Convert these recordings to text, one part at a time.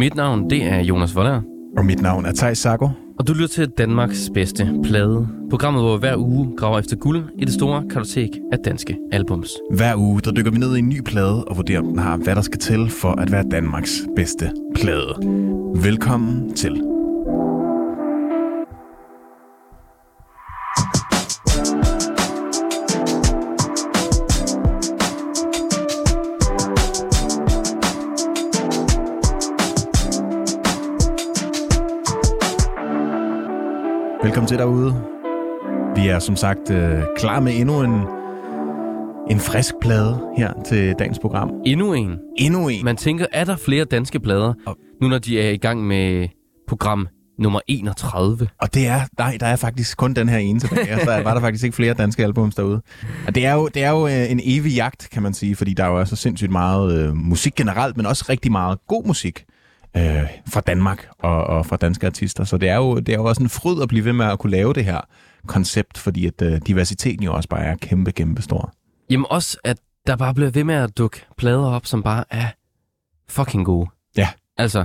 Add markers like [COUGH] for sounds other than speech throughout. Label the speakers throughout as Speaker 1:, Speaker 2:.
Speaker 1: Mit navn, det er Jonas Voller.
Speaker 2: Og mit navn er Thijs Sago.
Speaker 1: Og du lytter til Danmarks bedste plade. Programmet, hvor hver uge graver efter guld i det store kartotek af danske albums.
Speaker 2: Hver uge, der dykker vi ned i en ny plade og vurderer, om den har, hvad der skal til for at være Danmarks bedste plade. Velkommen til. Velkommen til derude. Vi er som sagt øh, klar med endnu en, en frisk plade her til dagens program.
Speaker 1: Endnu en.
Speaker 2: Endnu en.
Speaker 1: Man tænker, er der flere danske plader,
Speaker 2: Og-
Speaker 1: nu når de er i gang med program nummer 31?
Speaker 2: Og det er, nej, der er faktisk kun den her ene tilbage. så var der faktisk ikke flere danske albums derude. Og det er jo, det er jo øh, en evig jagt, kan man sige, fordi der er jo så sindssygt meget øh, musik generelt, men også rigtig meget god musik øh, fra Danmark og, og fra danske artister. Så det er, jo, det er jo også en fryd at blive ved med at kunne lave det her koncept, fordi at øh, diversiteten jo også bare er kæmpe, kæmpe stor.
Speaker 1: Jamen også, at der bare bliver ved med at dukke plader op, som bare er fucking gode.
Speaker 2: Ja.
Speaker 1: Altså,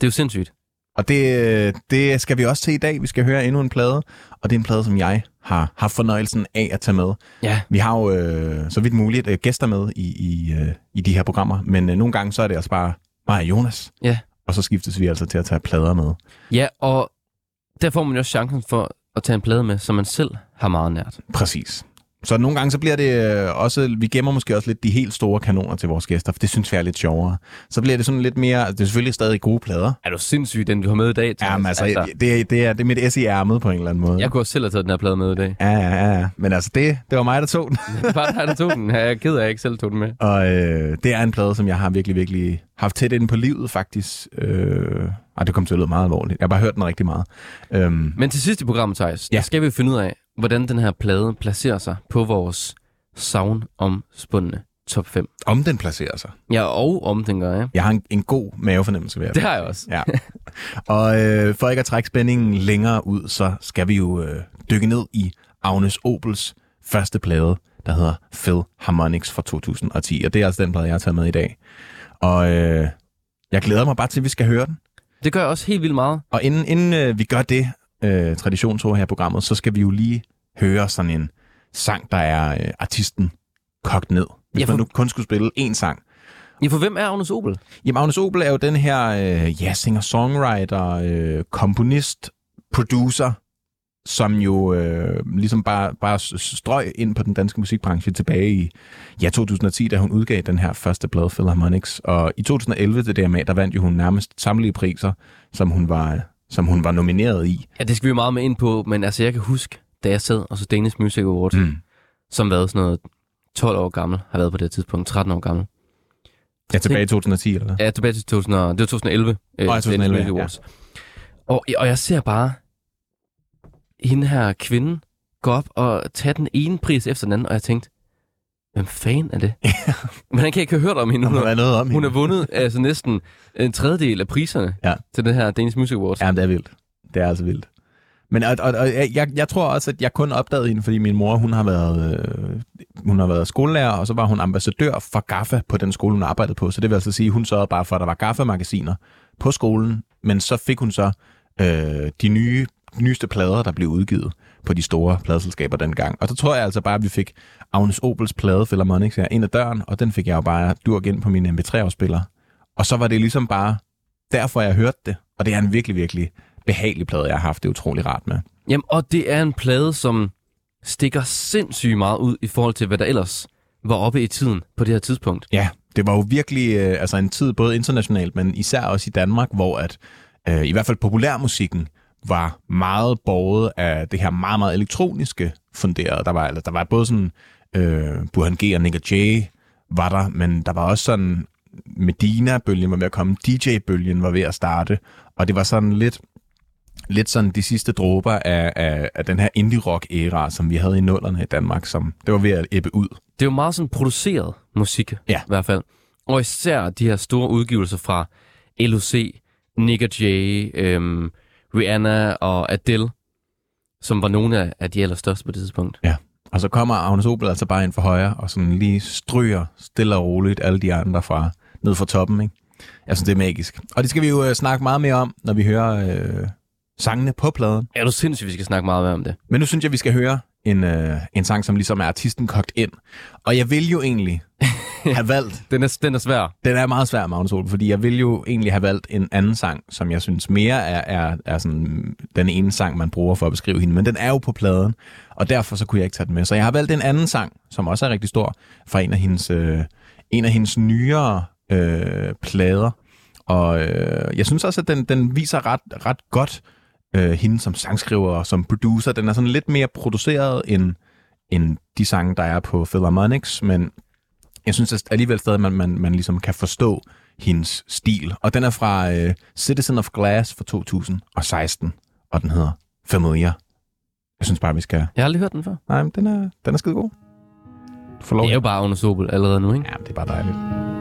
Speaker 1: det er jo sindssygt.
Speaker 2: Og det, det skal vi også til i dag. Vi skal høre endnu en plade, og det er en plade, som jeg har haft fornøjelsen af at tage med.
Speaker 1: Ja,
Speaker 2: Vi har jo øh, så vidt muligt øh, gæster med i, i, øh, i de her programmer, men øh, nogle gange så er det altså bare mig og Jonas.
Speaker 1: Ja.
Speaker 2: Og så skiftes vi altså til at tage plader med.
Speaker 1: ja og der får man jo også chancen for at tage en plade med, som man selv har meget nært.
Speaker 2: Præcis. Så nogle gange så bliver det øh, også, vi gemmer måske også lidt de helt store kanoner til vores gæster, for det synes vi er lidt sjovere. Så bliver det sådan lidt mere, det er selvfølgelig stadig gode plader.
Speaker 1: Er du sindssyg, den du har med i dag? Thomas?
Speaker 2: Jamen altså, altså det, er- det, er, det er mit S i ærmet på en eller anden måde.
Speaker 1: Jeg kunne også selv have taget den her plade med i dag.
Speaker 2: Ja, ja, ja. Men altså, det, det var mig, der tog den. [LAUGHS]
Speaker 1: Det var dig, der tog den. Jeg er ked af, at jeg ikke selv tog den med.
Speaker 2: Og øh, det er en plade, som jeg har virkelig, virkelig haft tæt inde på livet, faktisk. Øh, ej, det kom til at lyde meget alvorligt. Jeg har bare hørt den rigtig meget. Øhm,
Speaker 1: Men til sidst i programmet, Thijs,
Speaker 2: ja.
Speaker 1: skal vi finde ud af, hvordan den her plade placerer sig på vores savnomspundne top 5.
Speaker 2: om den placerer sig.
Speaker 1: Ja, og om den gør, ja.
Speaker 2: Jeg har en, en god mavefornemmelse ved
Speaker 1: Det har jeg også.
Speaker 2: Ja. Og øh, for ikke at trække spændingen længere ud, så skal vi jo øh, dykke ned i Agnes Opels første plade, der hedder Phil Harmonics fra 2010. Og det er altså den plade, jeg har taget med i dag. Og øh, jeg glæder mig bare til, at vi skal høre den.
Speaker 1: Det gør jeg også helt vildt meget.
Speaker 2: Og inden, inden øh, vi gør det, øh, traditionstro her i programmet, så skal vi jo lige høre sådan en sang, der er øh, artisten kogt ned. Hvis
Speaker 1: Ja,
Speaker 2: man
Speaker 1: for-
Speaker 2: nu kun skulle spille én sang.
Speaker 1: Ja, for hvem er Agnes Obel?
Speaker 2: Jamen, Agnes Opel er jo den her øh, ja, singer-songwriter, øh, komponist, producer, som jo øh, ligesom bare, bare strøg ind på den danske musikbranche tilbage i ja, 2010, da hun udgav den her første plade, Philharmonics. Og i 2011 til DMA, der vandt jo hun nærmest samtlige priser, som hun var, som hun var nomineret i.
Speaker 1: Ja, det skal vi jo meget med ind på, men altså jeg kan huske, da jeg sad og så Danish Music Awards, mm. som været sådan noget 12 år gammel, har været på det tidspunkt, 13 år gammel.
Speaker 2: Ja, tilbage i 2010, eller hvad?
Speaker 1: Ja, tilbage til 2000, og- det var 2011. Øh,
Speaker 2: ja, 2011,
Speaker 1: Danish Music
Speaker 2: ja.
Speaker 1: Awards. Og, og jeg ser bare hende her kvinde gå op og tage den ene pris efter den anden, og jeg tænkte, hvem fanden er det? [LAUGHS] Men han kan ikke have hørt om hende. Hun har,
Speaker 2: noget om
Speaker 1: hun
Speaker 2: hende.
Speaker 1: har vundet altså næsten en tredjedel af priserne
Speaker 2: Ja.
Speaker 1: til det her Danish Music Awards.
Speaker 2: Ja, det er vildt. Det er altså vildt. Men og, og, og, jeg, jeg tror også, at jeg kun opdagede hende, fordi min mor, hun har været, øh, hun har været skolelærer, og så var hun ambassadør for GAFFA på den skole, hun arbejdede på. Så det vil altså sige, at hun sørgede bare for, at der var GAFFA-magasiner på skolen, men så fik hun så øh, de nye, nyeste plader, der blev udgivet på de store pladeselskaber dengang. Og så tror jeg altså bare, at vi fik Agnes Opels plade Philharmonics her ind ad døren, og den fik jeg jo bare durk ind på min MP3-afspiller. Og så var det ligesom bare derfor, jeg hørte det. Og det er en virkelig, virkelig behagelig plade, jeg har haft det utrolig rart med.
Speaker 1: Jamen, og det er en plade, som stikker sindssygt meget ud i forhold til, hvad der ellers var oppe i tiden på det her tidspunkt.
Speaker 2: Ja, det var jo virkelig øh, altså en tid, både internationalt, men især også i Danmark, hvor at øh, i hvert fald populærmusikken var meget båret af det her meget, meget elektroniske funderet. Der var, der var både sådan øh, Burhan G og Nick J var der, men der var også sådan Medina-bølgen var ved at komme, DJ-bølgen var ved at starte, og det var sådan lidt, lidt sådan de sidste dråber af, af, af den her indie-rock-æra, som vi havde i nullerne i Danmark, som det var ved at ebbe ud.
Speaker 1: Det jo meget sådan produceret musik,
Speaker 2: Ja.
Speaker 1: i hvert fald. Og især de her store udgivelser fra LOC, Nick J, øhm, Rihanna og Adele, som var nogle af, af de allerstørste på det tidspunkt.
Speaker 2: Ja. Og så kommer Agnes Opel altså bare ind for højre, og sådan lige stryger stille og roligt alle de andre fra ned fra toppen, ikke? Jeg synes, det er magisk. Og det skal vi jo øh, snakke meget mere om, når vi hører øh, sangene på pladen.
Speaker 1: Er du sindssygt, vi skal snakke meget mere om det?
Speaker 2: Men nu synes jeg, vi skal høre en, øh, en sang, som ligesom er artisten kogt ind. Og jeg vil jo egentlig have [LAUGHS] valgt...
Speaker 1: Den er, den er svær.
Speaker 2: Den er meget svær, Magnus Ole, fordi jeg vil jo egentlig have valgt en anden sang, som jeg synes mere er, er, er sådan den ene sang, man bruger for at beskrive hende. Men den er jo på pladen, og derfor så kunne jeg ikke tage den med. Så jeg har valgt en anden sang, som også er rigtig stor, fra en af hendes, øh, en af hendes nyere øh, plader. Og øh, jeg synes også, at den, den viser ret, ret godt øh, hende som sangskriver og som producer. Den er sådan lidt mere produceret end, end de sange, der er på Philharmonics, men jeg synes at alligevel stadig, at man, man, man ligesom kan forstå hendes stil. Og den er fra øh, Citizen of Glass fra 2016, og den hedder Familiar. Jeg synes bare, vi skal...
Speaker 1: Jeg har aldrig hørt den før.
Speaker 2: Nej, men den er, den er skide god. Du får lov.
Speaker 1: Det er jo bare under Sobel allerede nu, ikke?
Speaker 2: Ja, det er bare dejligt.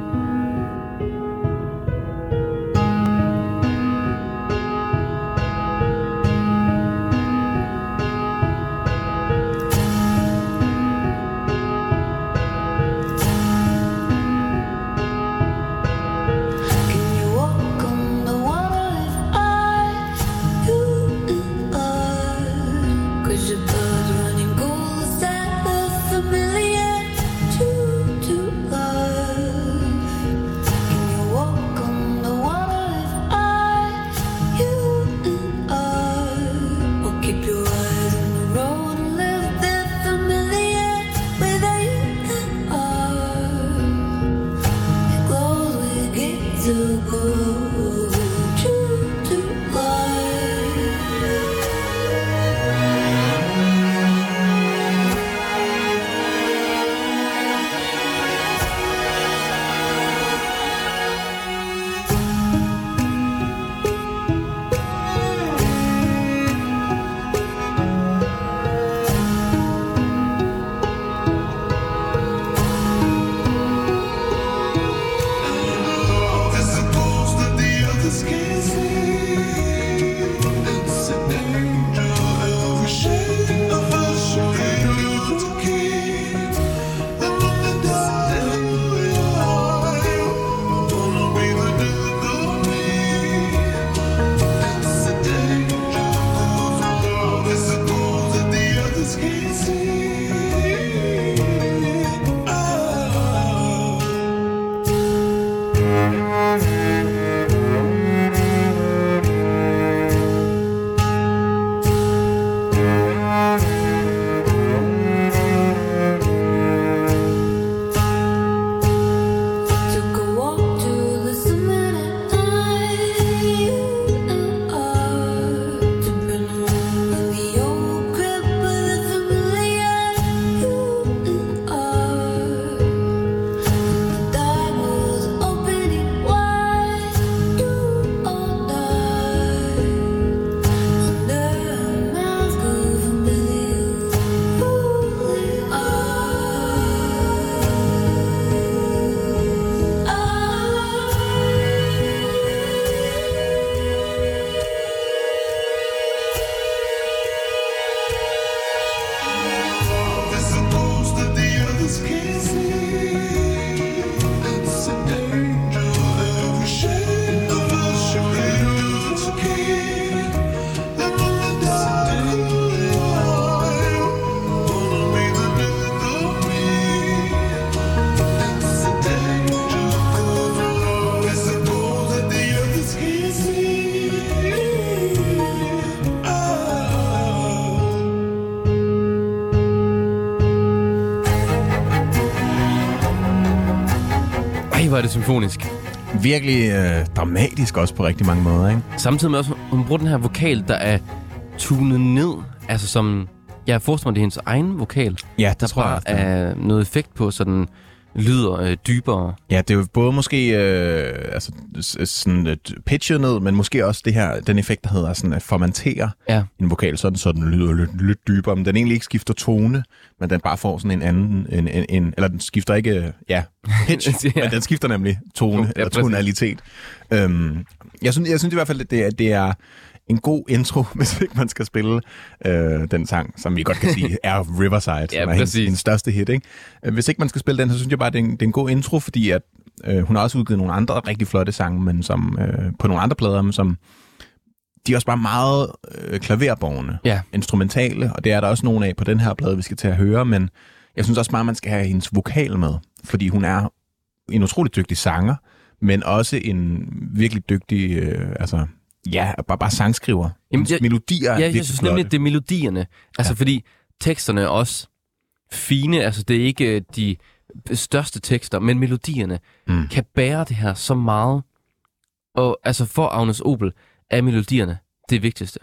Speaker 1: Det symfonisk.
Speaker 2: Virkelig øh, dramatisk også på rigtig mange måder, ikke?
Speaker 1: Samtidig med også, hun bruger den her vokal, der er tunet ned. Altså som, jeg forestiller mig, det er hendes egen vokal.
Speaker 2: Ja, det
Speaker 1: Der
Speaker 2: tror jeg det er.
Speaker 1: er noget effekt på, så den lyder øh, dybere.
Speaker 2: Ja, det er jo både måske øh, altså, sådan et pitchet ned, men måske også det her, den effekt, der hedder sådan at formantere
Speaker 1: Ja.
Speaker 2: en vokal, sådan så den lyder lidt, lidt dybere, men den egentlig ikke skifter tone, men den bare får sådan en anden, en, en, en eller den skifter ikke, øh, ja, pitch, [LAUGHS]
Speaker 1: Ja.
Speaker 2: men den skifter nemlig tone,
Speaker 1: Ja,
Speaker 2: eller tonalitet. Øhm, jeg, synes, jeg synes i hvert fald, at det, er- det er en god intro, [LAUGHS] hvis ikke man skal spille øh, den sang, som vi godt kan sige [LAUGHS] er Riverside,
Speaker 1: Ja,
Speaker 2: som er hendes, hendes største hit. Ikke? Øh, Hvis ikke man skal spille den, så synes jeg bare, det er en, det er en god intro, fordi at, øh, hun har også udgivet nogle andre rigtig flotte sange, men som øh, på nogle andre plader, men som de er også bare meget øh, klaverborgende,
Speaker 1: Ja.
Speaker 2: instrumentale, og det er der også nogle af på den her plade, vi skal til at høre, men jeg synes også meget, man skal have hendes vokal med, fordi hun er en utrolig dygtig sanger, men også en virkelig dygtig, øh, altså, ja, bare, bare sangskriver.
Speaker 1: Jamen, jeg-
Speaker 2: melodier er
Speaker 1: Ja, jeg synes
Speaker 2: flotte.
Speaker 1: nemlig, det er melodierne. Altså, ja. fordi teksterne er også fine. Altså, det er ikke øh, de største tekster, men melodierne
Speaker 2: Mm.
Speaker 1: kan bære det her så meget. Og altså, for Agnes Opel er melodierne det vigtigste.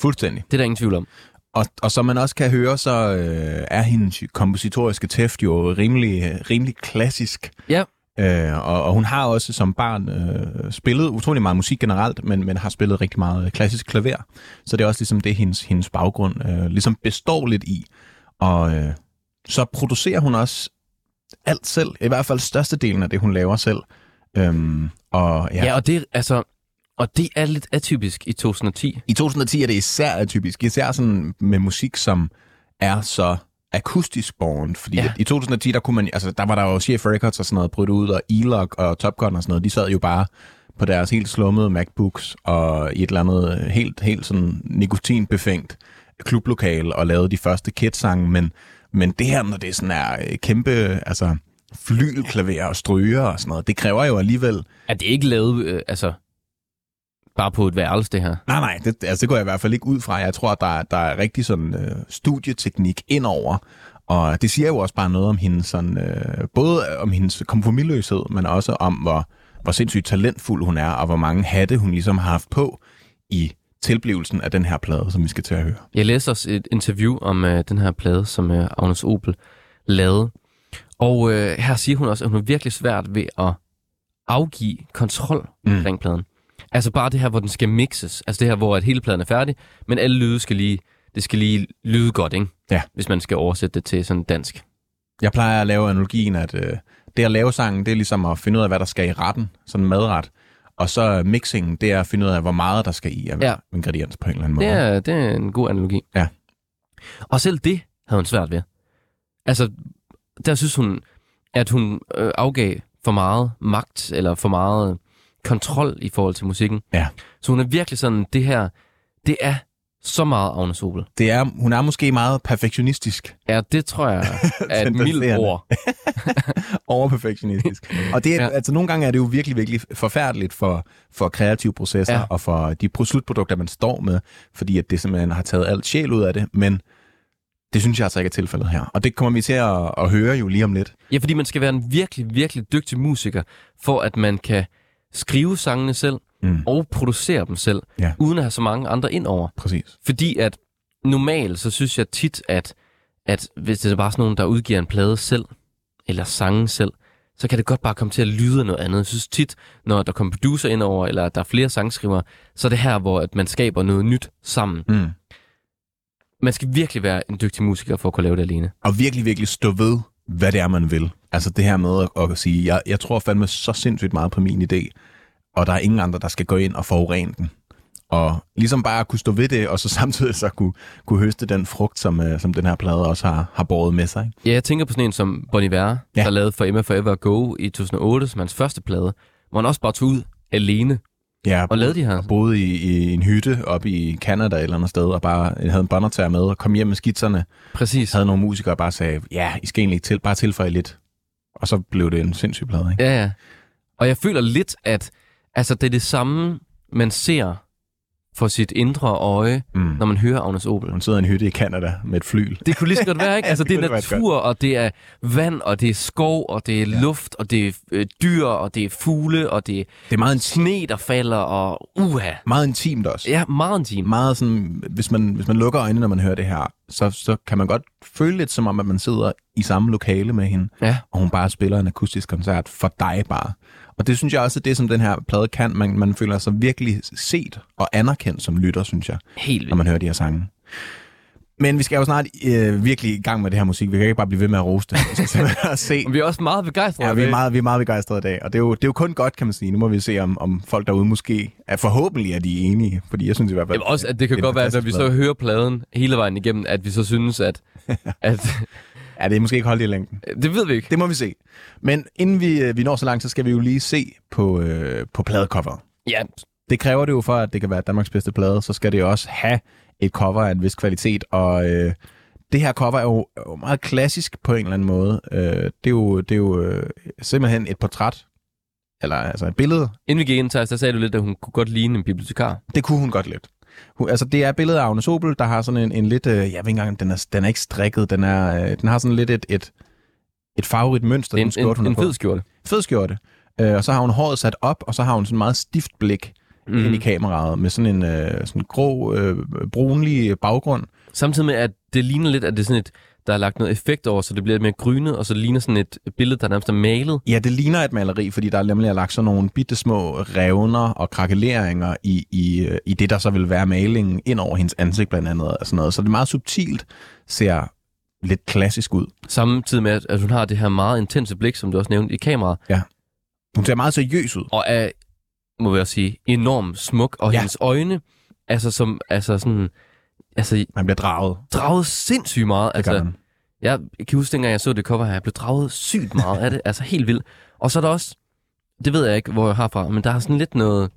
Speaker 2: Fuldstændig.
Speaker 1: Det er der ingen tvivl om.
Speaker 2: Og, og som man også kan høre, så øh, er hendes kompositoriske tæft jo rimelig, rimelig klassisk.
Speaker 1: Ja.
Speaker 2: Øh, og, og hun har også som barn øh, spillet utrolig meget musik generelt, men, men har spillet rigtig meget klassisk klaver. Så det er også ligesom det, hendes, hendes baggrund øh, ligesom består lidt i. Og øh, så producerer hun også alt selv, i hvert fald størstedelen af det, hun laver selv. Øhm, og ja,
Speaker 1: Ja, og, det, altså, og det er lidt atypisk i 2010.
Speaker 2: i 2010 er det især atypisk, især sådan med musik, som er så akustisk borgen, fordi
Speaker 1: Ja.
Speaker 2: i 2010, der kunne man, altså der var der jo Chef Records og sådan noget brudt ud, og E-Log og Top Gun og sådan noget, de sad jo bare på deres helt slummede MacBooks og i et eller andet helt, helt sådan nikotinbefængt klublokale og lavede de første kidsange, men, men det her, når det sådan er øh, kæmpe, altså flylklaver og stryger og sådan noget, det kræver jo alligevel
Speaker 1: Er det ikke lavet, øh, altså, bare på et værelse, det her?
Speaker 2: Nej, nej, det, altså, det går jeg i hvert fald ikke ud fra. Jeg tror, at der, der er rigtig sådan øh, studieteknik indover, og det siger jo også bare noget om hendes sådan, øh, både om hendes komformilløshed, men også om, hvor, hvor sindssygt talentfuld hun er, og hvor mange hatte hun ligesom har haft på i tilblivelsen af den her plade, som vi skal til at høre.
Speaker 1: Jeg læste også et interview om øh, den her plade, som øh, Agnes Opel lavede. Og øh, her siger hun også, at hun er virkelig svært ved at afgive kontrol
Speaker 2: mm.
Speaker 1: omkring pladen. Altså bare det her, hvor den skal mixes. Altså det her, hvor at hele pladen er færdig, men alle lyde skal lige, det skal lige lyde godt, ikke?
Speaker 2: Ja.
Speaker 1: Hvis man skal oversætte det til sådan dansk.
Speaker 2: Jeg plejer at lave analogien, at øh, det at lave sangen, det er ligesom at finde ud af, hvad der skal i retten, sådan madret. Og så mixingen, det er at finde ud af, hvor meget der skal i af
Speaker 1: Ja.
Speaker 2: ingrediens på en eller anden måde.
Speaker 1: Det er, det er en god analogi.
Speaker 2: Ja.
Speaker 1: Og selv det havde hun svært ved. Altså, der synes hun, at hun øh, afgav for meget magt, eller for meget kontrol i forhold til musikken.
Speaker 2: Ja.
Speaker 1: Så hun er virkelig sådan, det her, det er så meget Agnes Opel.
Speaker 2: Det er, hun er måske meget perfektionistisk.
Speaker 1: Ja, det tror jeg [LAUGHS] er et mildt ord. [LAUGHS]
Speaker 2: Overperfektionistisk. Og det er,
Speaker 1: Ja.
Speaker 2: altså nogle gange er det jo virkelig, virkelig forfærdeligt for, for kreative processer
Speaker 1: Ja.
Speaker 2: og for de pro- slutprodukter, man står med, fordi at det simpelthen har taget alt sjæl ud af det, men det synes jeg altså ikke er tilfældet her. Og det kommer vi til at, at høre jo lige om lidt.
Speaker 1: Ja, fordi man skal være en virkelig, virkelig dygtig musiker, for at man kan skrive sangene selv
Speaker 2: Mm.
Speaker 1: og producere dem selv,
Speaker 2: Ja.
Speaker 1: uden at have så mange andre ind over.
Speaker 2: Præcis.
Speaker 1: Fordi at normalt, så synes jeg tit, at, at hvis det er bare sådan nogen, der udgiver en plade selv, eller sange selv, så kan det godt bare komme til at lyde noget andet. Jeg synes tit, når der kommer producer ind over, eller der er flere sangskrivere, så er det her, hvor at man skaber noget nyt sammen.
Speaker 2: Mm.
Speaker 1: Man skal virkelig være en dygtig musiker for at kunne lave det alene.
Speaker 2: Og virkelig, virkelig stå ved, hvad det er, man vil. Altså det her med at, at sige, jeg, jeg tror fandme så sindssygt meget på min idé, og der er ingen andre, der skal gå ind og forurene den. Og ligesom bare at kunne stå ved det, og så [LAUGHS] samtidig så kunne, kunne høste den frugt, som, øh, som den her plade også har, har båret med sig.
Speaker 1: Ja, jeg tænker på sådan en som Bon Iver. Ja. der lavede For Emma Forever Go i 2008, som hans første plade, hvor han også bare tog ud alene
Speaker 2: Ja,
Speaker 1: og lavede de her.
Speaker 2: og boede i, i en hytte oppe i Canada eller andet sted, og bare havde en båndoptager med, og kom hjem med skitserne,
Speaker 1: Præcis.
Speaker 2: havde nogle musikere og bare sagde, ja, I skal egentlig til, bare tilføje lidt. Og så blev det en sindssyg plade, ikke?
Speaker 1: Ja, ja. Og jeg føler lidt, at altså, det er det samme, man ser for sit indre øje,
Speaker 2: Mm.
Speaker 1: når man hører Agnes Opel.
Speaker 2: Hun sidder i en hytte i Canada med et flyl.
Speaker 1: Det kunne lige så godt være, ikke? [LAUGHS] Altså,
Speaker 2: Det
Speaker 1: det er natur, og det er vand, og det er skov, og det er
Speaker 2: Ja.
Speaker 1: luft, og det er øh, dyr, og det er fugle, og det er
Speaker 2: Det er meget, intim,
Speaker 1: sne, der falder, og uha.
Speaker 2: meget intimt også.
Speaker 1: Ja, meget intimt.
Speaker 2: Meget sådan, hvis man, hvis man lukker øjnene, når man hører det her, så, så kan man godt føle lidt som om, at man sidder i samme lokale med hende,
Speaker 1: Ja,
Speaker 2: og hun bare spiller en akustisk koncert for dig bare. Og det synes jeg også er det, som den her plade kan. Man, man føler sig virkelig set og anerkendt som lytter, synes jeg,
Speaker 1: helt
Speaker 2: når
Speaker 1: vildt.
Speaker 2: man hører de her sange. Men vi skal jo snart øh, virkelig i gang med det her musik. Vi kan ikke bare blive ved med at rose det. Vi skal [LAUGHS] se.
Speaker 1: Vi er også meget begejstrede.
Speaker 2: Ja, vi er meget, vi er meget begejstrede i dag, og det er, jo, det er jo kun godt, kan man sige. Nu må vi se, om, om folk derude måske er forhåbentlig er de enige, fordi jeg synes i hvert fald...
Speaker 1: Jamen også, at det kan
Speaker 2: en
Speaker 1: godt være, at når vi så hører pladen hele vejen igennem, at vi så synes, at... [LAUGHS] at
Speaker 2: Ja, det er måske ikke holdt i længden.
Speaker 1: det ved vi ikke.
Speaker 2: Det må vi se. Men inden vi, øh, vi når så langt, så skal vi jo lige se på, øh, på pladecover.
Speaker 1: Ja,
Speaker 2: Det kræver det jo for, at det kan være Danmarks bedste plade, så skal det jo også have et cover af en vis kvalitet, og øh, det her cover er jo, er jo meget klassisk på en eller anden måde. Øh, det er jo, det er jo øh, simpelthen et portræt, eller altså et billede.
Speaker 1: inden vi gik ind, Thijs, der sagde du lidt, at hun kunne godt ligne en bibliotekar.
Speaker 2: Det kunne hun godt lidt. Hun, altså, det er billedet af Agnes Obel, der har sådan en, en lidt, øh, jeg ved ikke engang, den er, den er ikke strikket, den, er, øh, den har sådan lidt et, et, et farverigt mønster,
Speaker 1: er
Speaker 2: den
Speaker 1: en,
Speaker 2: skjorte, hun
Speaker 1: en, en fed skjorte.
Speaker 2: fed skjorte. Øh, og så har hun håret sat op, og så har hun sådan en meget stift blik mm. ind i
Speaker 1: Mm.
Speaker 2: kameraet, med sådan en øh, sådan grå, øh, brunlig baggrund.
Speaker 1: Samtidig med, at det ligner lidt, at det er sådan et, der er lagt noget effekt over, så det bliver mere grynet, og så det ligner sådan et billede, der nærmest er malet.
Speaker 2: Ja, det ligner et maleri, fordi der er nemlig lagt sådan nogle bitte små revner og krakeleringer i, i, i det, der så vil være malingen ind over hendes ansigt blandt andet. Og sådan noget. Så det er meget subtilt, ser lidt klassisk ud.
Speaker 1: Samtidig med, at, hun har det her meget intense blik, som du også nævnte i kameraet,
Speaker 2: Hun ser meget seriøs ud.
Speaker 1: og er, må jeg sige, enormt smuk, og
Speaker 2: Ja.
Speaker 1: ja. hendes øjne, altså som, altså sådan, altså
Speaker 2: Man bliver draget.
Speaker 1: draget sindssygt meget.
Speaker 2: Det
Speaker 1: Altså,
Speaker 2: man.
Speaker 1: Jeg kan huske, dengang jeg så det cover her, jeg blev draget sygt meget af det, altså helt vildt. Og så er der også, det ved jeg ikke, hvor jeg har fra, men der er sådan lidt noget,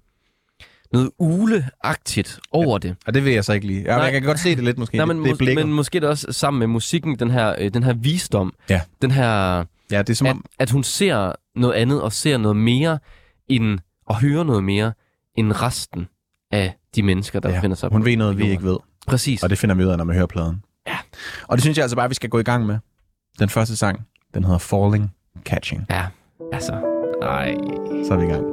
Speaker 1: noget uleagtigt over det.
Speaker 2: Og det vil jeg så ikke lige. Ja,
Speaker 1: Nej.
Speaker 2: jeg kan godt se det lidt måske.
Speaker 1: Nej,
Speaker 2: det,
Speaker 1: men,
Speaker 2: det blikket.
Speaker 1: men måske det også sammen med musikken, den her, øh, den her visdom,
Speaker 2: Ja.
Speaker 1: den her,
Speaker 2: Ja, det er som
Speaker 1: at,
Speaker 2: om,
Speaker 1: at hun ser noget andet og ser noget mere end, og hører noget mere end resten af de mennesker, der
Speaker 2: Ja,
Speaker 1: befinder sig
Speaker 2: hun
Speaker 1: på
Speaker 2: ved noget, vi ikke ved.
Speaker 1: Præcis.
Speaker 2: Og det finder vi ud af, når man hører pladen.
Speaker 1: Ja.
Speaker 2: Og det synes jeg altså bare, vi skal gå i gang med. Den første sang, den hedder Falling Catching.
Speaker 1: Ja, altså, ej.
Speaker 2: Så er vi i gang.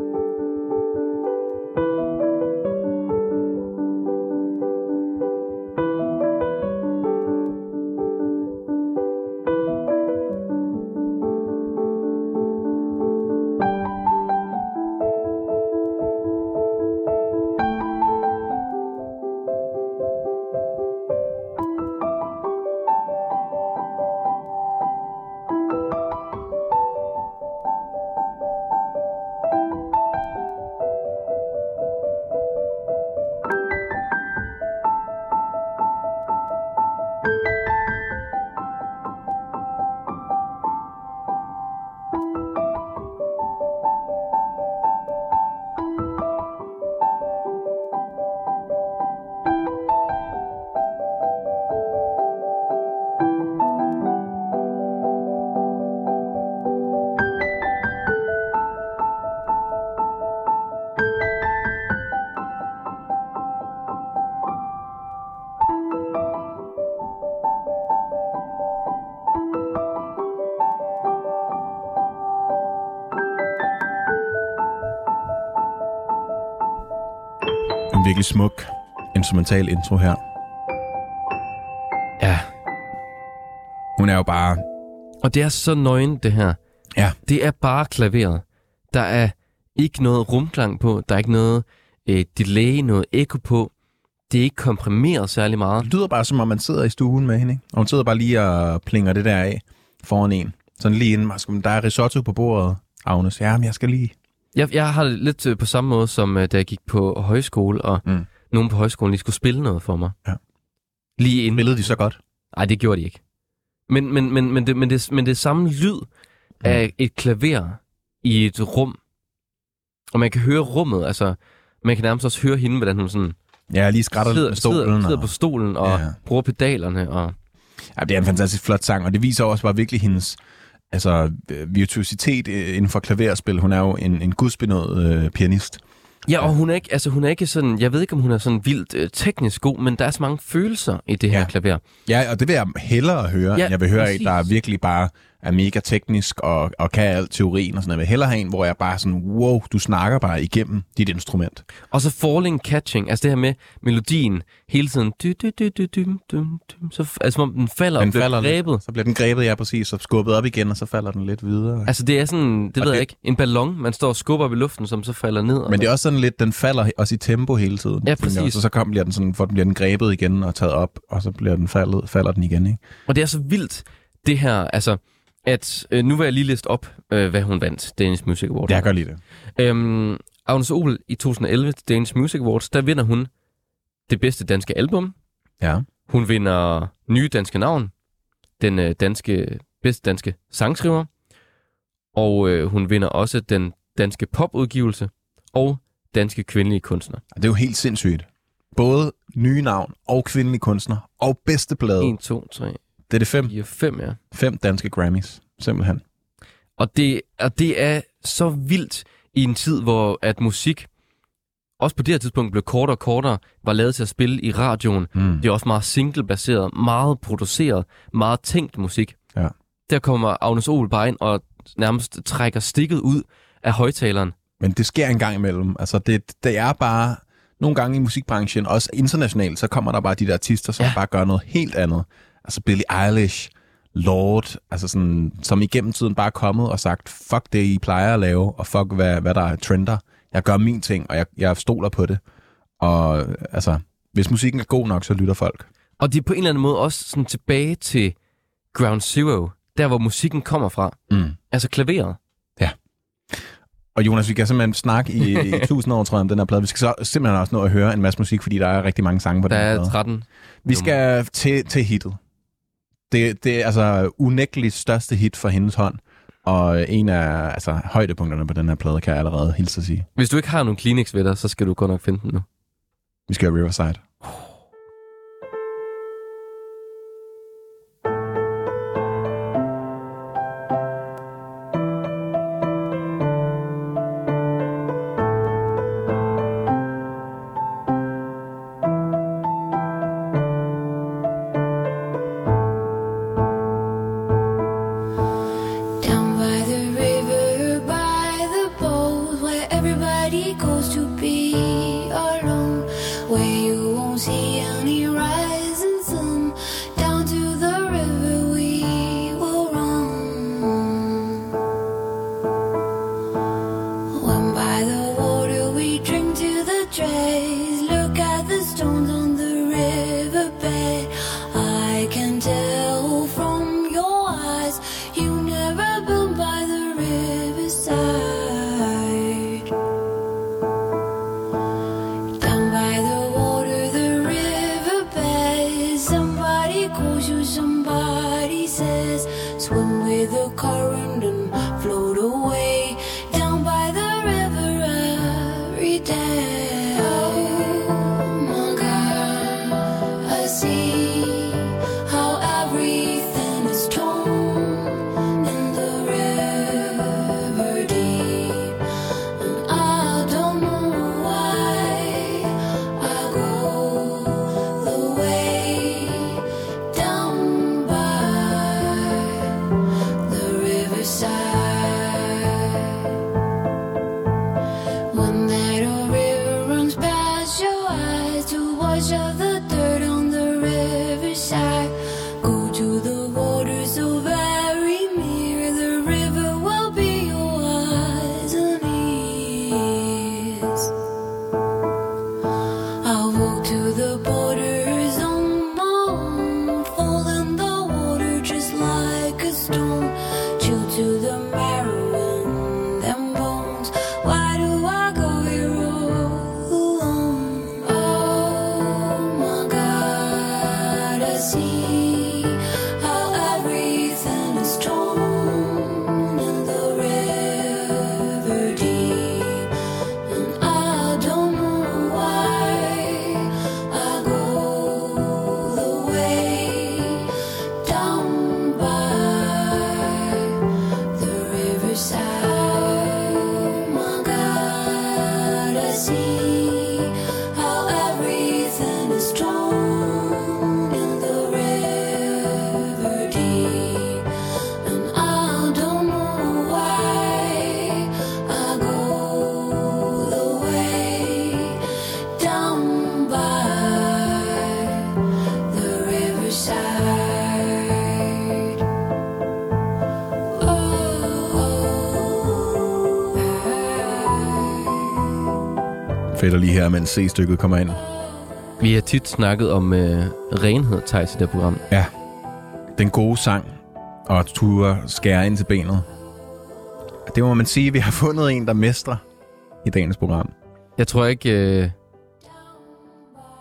Speaker 2: Virkelig smuk instrumental intro her.
Speaker 1: Ja,
Speaker 2: Hun er jo bare...
Speaker 1: og det er så nøgen, det her.
Speaker 2: Ja.
Speaker 1: Det er bare klaveret. Der er ikke noget rumklang på, der er ikke noget øh, delay, noget ekko på. Det er ikke komprimeret særlig meget.
Speaker 2: Det lyder bare, som om man sidder i stuen med hende, ikke? Og hun sidder bare lige og plinger det der af foran en. Sådan lige inden, der er risotto på bordet, Agnes. Ja, men jeg skal lige...
Speaker 1: Jeg, jeg har det lidt øh, på samme måde, som øh, da jeg gik på højskole, og
Speaker 2: Mm.
Speaker 1: mm. nogen på højskolen lige skulle spille noget for mig.
Speaker 2: Ja.
Speaker 1: Lige inden.
Speaker 2: Spillede de så godt?
Speaker 1: Nej, det gjorde de ikke. Men, men, men, men, det, men, det, men det er samme lyd af et klaver i et rum. Og man kan høre rummet, altså man kan nærmest også høre hende, hvordan hun sådan
Speaker 2: Ja, lige skrætter
Speaker 1: sidder,
Speaker 2: med stolen.
Speaker 1: sidder, sidder
Speaker 2: og...
Speaker 1: på stolen og
Speaker 2: ja.
Speaker 1: bruger pedalerne. Og,
Speaker 2: Ja, det er en fantastisk flot sang, og det viser også bare virkelig hendes altså, øh, virtuositet øh, inden for klaverspil. Hun er jo en, en gudsbenået øh, pianist.
Speaker 1: ja, og hun er, ikke, altså, hun er ikke sådan, jeg ved ikke, om hun er sådan vildt øh, teknisk god, men der er så mange følelser i det her
Speaker 2: Ja.
Speaker 1: klaver.
Speaker 2: Ja, og det vil jeg hellere høre, ja, end jeg vil høre,
Speaker 1: præcis.
Speaker 2: der virkelig bare
Speaker 3: er mega teknisk og, og kan alt teorien og sådan noget. Jeg vil hellere have en, hvor jeg bare sådan, wow, du snakker bare igennem dit instrument.
Speaker 1: Og så falling catching, altså det her med melodien hele tiden. Dy, dy, dy, dy, dy, dy, dy, så, altså som om den falder
Speaker 3: Den
Speaker 1: og bliver
Speaker 3: falder lidt.
Speaker 1: grebet.
Speaker 3: Så bliver den grebet, ja præcis, og skubbet op igen, og så falder den lidt videre.
Speaker 1: Altså det er sådan, det
Speaker 3: Og
Speaker 1: ved
Speaker 3: det-
Speaker 1: jeg ikke, en ballon, man står og skubber op i luften, som så falder ned.
Speaker 3: Men
Speaker 1: så-
Speaker 3: det er også sådan lidt, den falder også i tempo hele tiden.
Speaker 1: Ja, præcis.
Speaker 3: Og så kom, bliver den sådan, for den bliver den grebet igen og taget op, og så bliver den faldet, falder den igen, ikke?
Speaker 1: Og det er så vildt, det her, altså, at øh, nu vil jeg lige liste op, øh, hvad hun vandt Danish Music Award.
Speaker 3: Det jeg gør lige det.
Speaker 1: Øhm, Agnes Obel i 2011 til Danish Music Awards, der vinder hun det bedste danske album.
Speaker 3: Ja.
Speaker 1: Hun vinder nye danske navn, den øh, danske, bedste danske sangskriver, og øh, hun vinder også den danske popudgivelse og danske kvindelige kunstner.
Speaker 3: Det er jo helt sindssygt. Både nye navn og kvindelige kunstner og bedste plade.
Speaker 1: 1, 2, 3,
Speaker 3: Det er det fem,
Speaker 1: 4, 5, ja.
Speaker 3: fem danske Grammys, simpelthen.
Speaker 1: Og det, og det er så vildt i en tid, hvor at musik, også på det her tidspunkt, blev kortere og kortere, var lavet til at spille i radioen.
Speaker 3: Mm.
Speaker 1: Det er også meget single-baseret, meget produceret, meget tænkt musik.
Speaker 3: Ja.
Speaker 1: Der kommer Agnes Obel bare ind og nærmest trækker stikket ud af højtaleren.
Speaker 3: Men det sker en gang imellem. Altså, det, det er bare... Nogle gange i musikbranchen, også internationalt, så kommer der bare de der artister, som
Speaker 1: ja.
Speaker 3: bare gør noget helt andet. Altså Billie Eilish, Lord, altså sådan, som igennem tiden bare er kommet og sagt, fuck det, I plejer at lave, og fuck, hvad, hvad der er trender. Jeg gør min ting, og jeg, jeg stoler på det. Og altså, hvis musikken er god nok, så lytter folk.
Speaker 1: Og det er på en eller anden måde også sådan tilbage til Ground Zero, der hvor musikken kommer fra.
Speaker 3: Mm.
Speaker 1: Altså klaveret.
Speaker 3: Og Jonas, vi kan simpelthen snakke i, i [LAUGHS] tusind år, tror jeg, om den her plade. Vi skal så simpelthen også nå at høre en masse musik, fordi der er rigtig mange sange på
Speaker 1: Der
Speaker 3: den her
Speaker 1: er
Speaker 3: plade.
Speaker 1: 13.
Speaker 3: Vi skal til, til hittet. Det, det er altså unægteligt største hit for hendes hånd. Og en af altså, højdepunkterne på den her plade, kan jeg allerede hilse at sige.
Speaker 1: Hvis du ikke har nogen Kleenex ved dig, så skal du godt nok finde den nu.
Speaker 3: Vi skal have Riverside.
Speaker 2: Her, mens C-stykket kommer ind.
Speaker 1: Vi har tit snakket om øh, renhed, Thijs, i det program.
Speaker 2: Ja, den gode sang og ture skære ind til benet. Det må man sige, vi har fundet en, der mestrer i dagens program.
Speaker 1: Jeg tror ikke... Øh,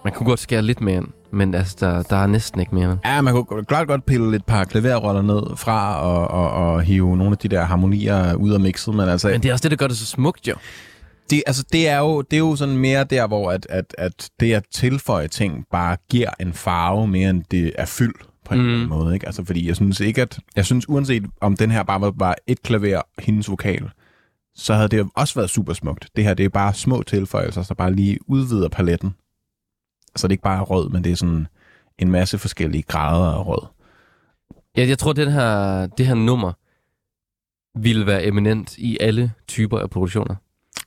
Speaker 1: man kunne godt skære lidt mere ind, men altså, der, der er næsten ikke mere.
Speaker 2: Ja, man kunne klart godt pille et par klaverroller ned fra og, og, og hive nogle af de der harmonier ud af mixet, men altså...
Speaker 1: Men det er også det, der gør det så smukt, jo.
Speaker 2: Det, altså, det, er jo, det er jo sådan mere der, hvor at, at, at det at tilføje ting bare giver en farve mere, end det er fyld på en
Speaker 1: Mm.
Speaker 2: eller anden måde. Ikke? Altså, fordi jeg synes ikke, at... Jeg synes uanset om den her bare var, var et klaver, hendes vokal, så havde det også været super smukt. Det her, det er bare små tilføjelser, der bare lige udvider paletten. Så det er ikke bare rød, men det er sådan en masse forskellige grader af rød.
Speaker 1: Jeg, jeg tror, den her, det her nummer ville være eminent i alle typer af produktioner.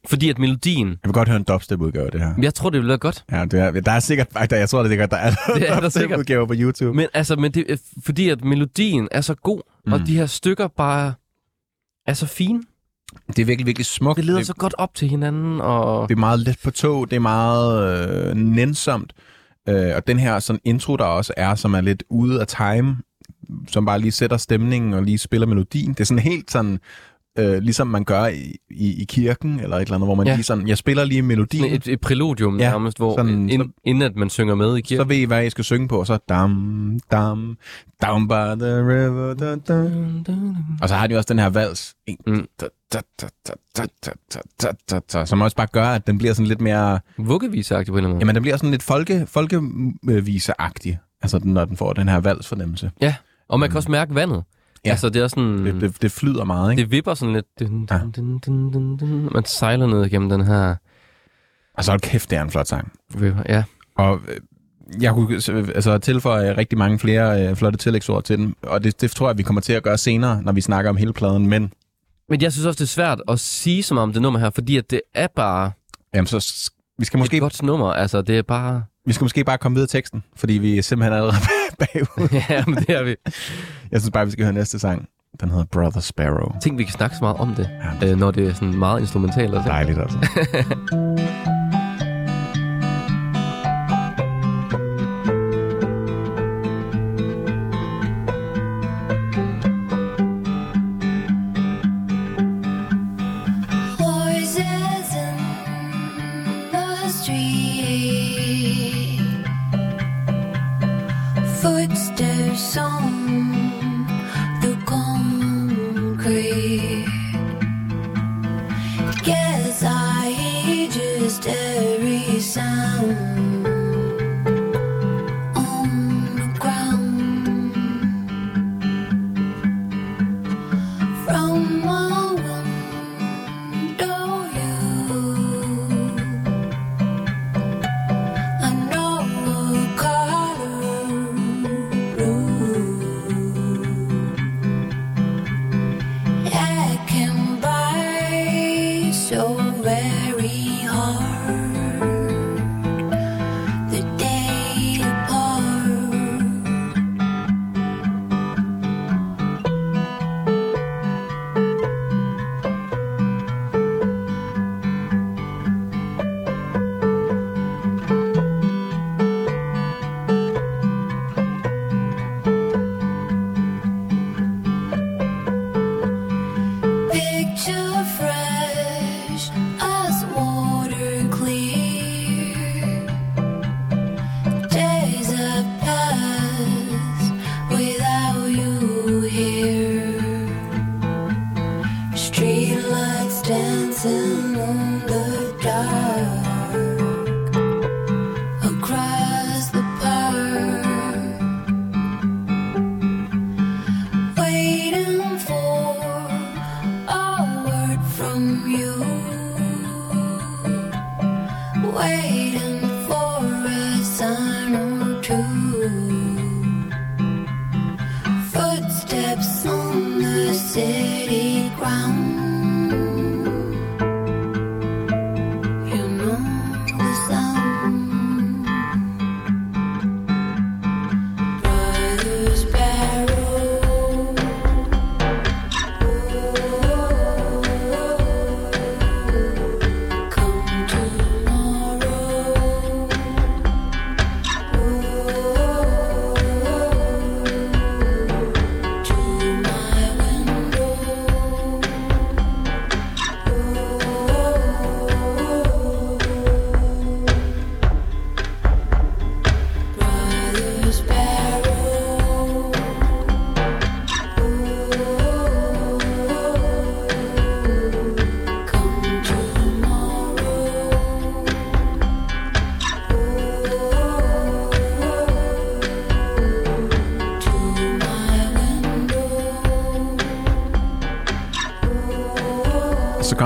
Speaker 1: Fordi at melodien,
Speaker 2: Jeg vil godt høre en dubstep-udgave af det her.
Speaker 1: jeg tror, det ville være godt.
Speaker 2: Ja, det er, der er sikkert... Der, jeg tror, det er sikkert, der er, [LAUGHS]
Speaker 1: Det er
Speaker 2: dubstep-udgaver på YouTube.
Speaker 1: Men altså, men det, er fordi at melodien er så god, mm. og de her stykker bare er så fine.
Speaker 2: Det er virkelig, virkelig smukt.
Speaker 1: Det leder så godt op til hinanden, og
Speaker 2: Det er meget let på tog, det er meget øh, nænsomt. Øh, og den her sådan intro, der også er, som er lidt ude af time, som bare lige sætter stemningen og lige spiller melodien. Det er sådan helt sådan, øh, ligesom man gør i, i, i kirken, eller et eller andet, hvor man
Speaker 1: Ja.
Speaker 2: lige sådan, jeg spiller lige melodien,
Speaker 1: sådan et, et præludium ja, nærmest, hvor
Speaker 2: sådan-
Speaker 1: ind, inden at man synger med i
Speaker 2: så
Speaker 1: kirken.
Speaker 2: ved I, hvad I skal synge på, og så dam, dam, down by the river, da, da. Og så har de også den her vals, en,
Speaker 1: Mm.
Speaker 2: da, da, da, da, da, da, da, da, som også bare gør, at den bliver sådan lidt mere...
Speaker 1: Vuggevisagtigt på en eller anden måde.
Speaker 2: Jamen, den bliver sådan lidt folke, folkeviseagtig, altså når den får den her valsfornemmelse.
Speaker 1: Ja, og man kan også mærke vandet. Ja. Altså, det er sådan...
Speaker 2: Det, det, det flyder meget, ikke?
Speaker 1: det vipper sådan lidt. Dun, dun, dun, dun, dun, dun. Man sejler ned igennem den her
Speaker 2: Og så hold kæft, det er en flot sang.
Speaker 1: river. Ja.
Speaker 2: Og øh, jeg kunne øh, altså, tilføje rigtig mange flere øh, flotte tillægsord til den, og det, det tror jeg, vi kommer til at gøre senere, når vi snakker om hele pladen, men
Speaker 1: Men jeg synes også, det er svært at sige så meget om det nummer her, fordi at det er bare
Speaker 2: jamen, så vi skal,
Speaker 1: Måske...
Speaker 2: måske,
Speaker 1: et godt nummer. Altså, det er bare...
Speaker 2: vi skal måske bare komme videre teksten, fordi vi er simpelthen allerede [LAUGHS] bagud. [LAUGHS]
Speaker 1: ja, men det er vi.
Speaker 2: Jeg synes bare, vi skal høre næste sang. Den hedder Brother Sparrow.
Speaker 1: Tænk, vi kan snakke så meget om det,
Speaker 2: Ja,
Speaker 1: øh, når det er sådan meget instrumentalt. Og
Speaker 2: dejligt altså. [LAUGHS]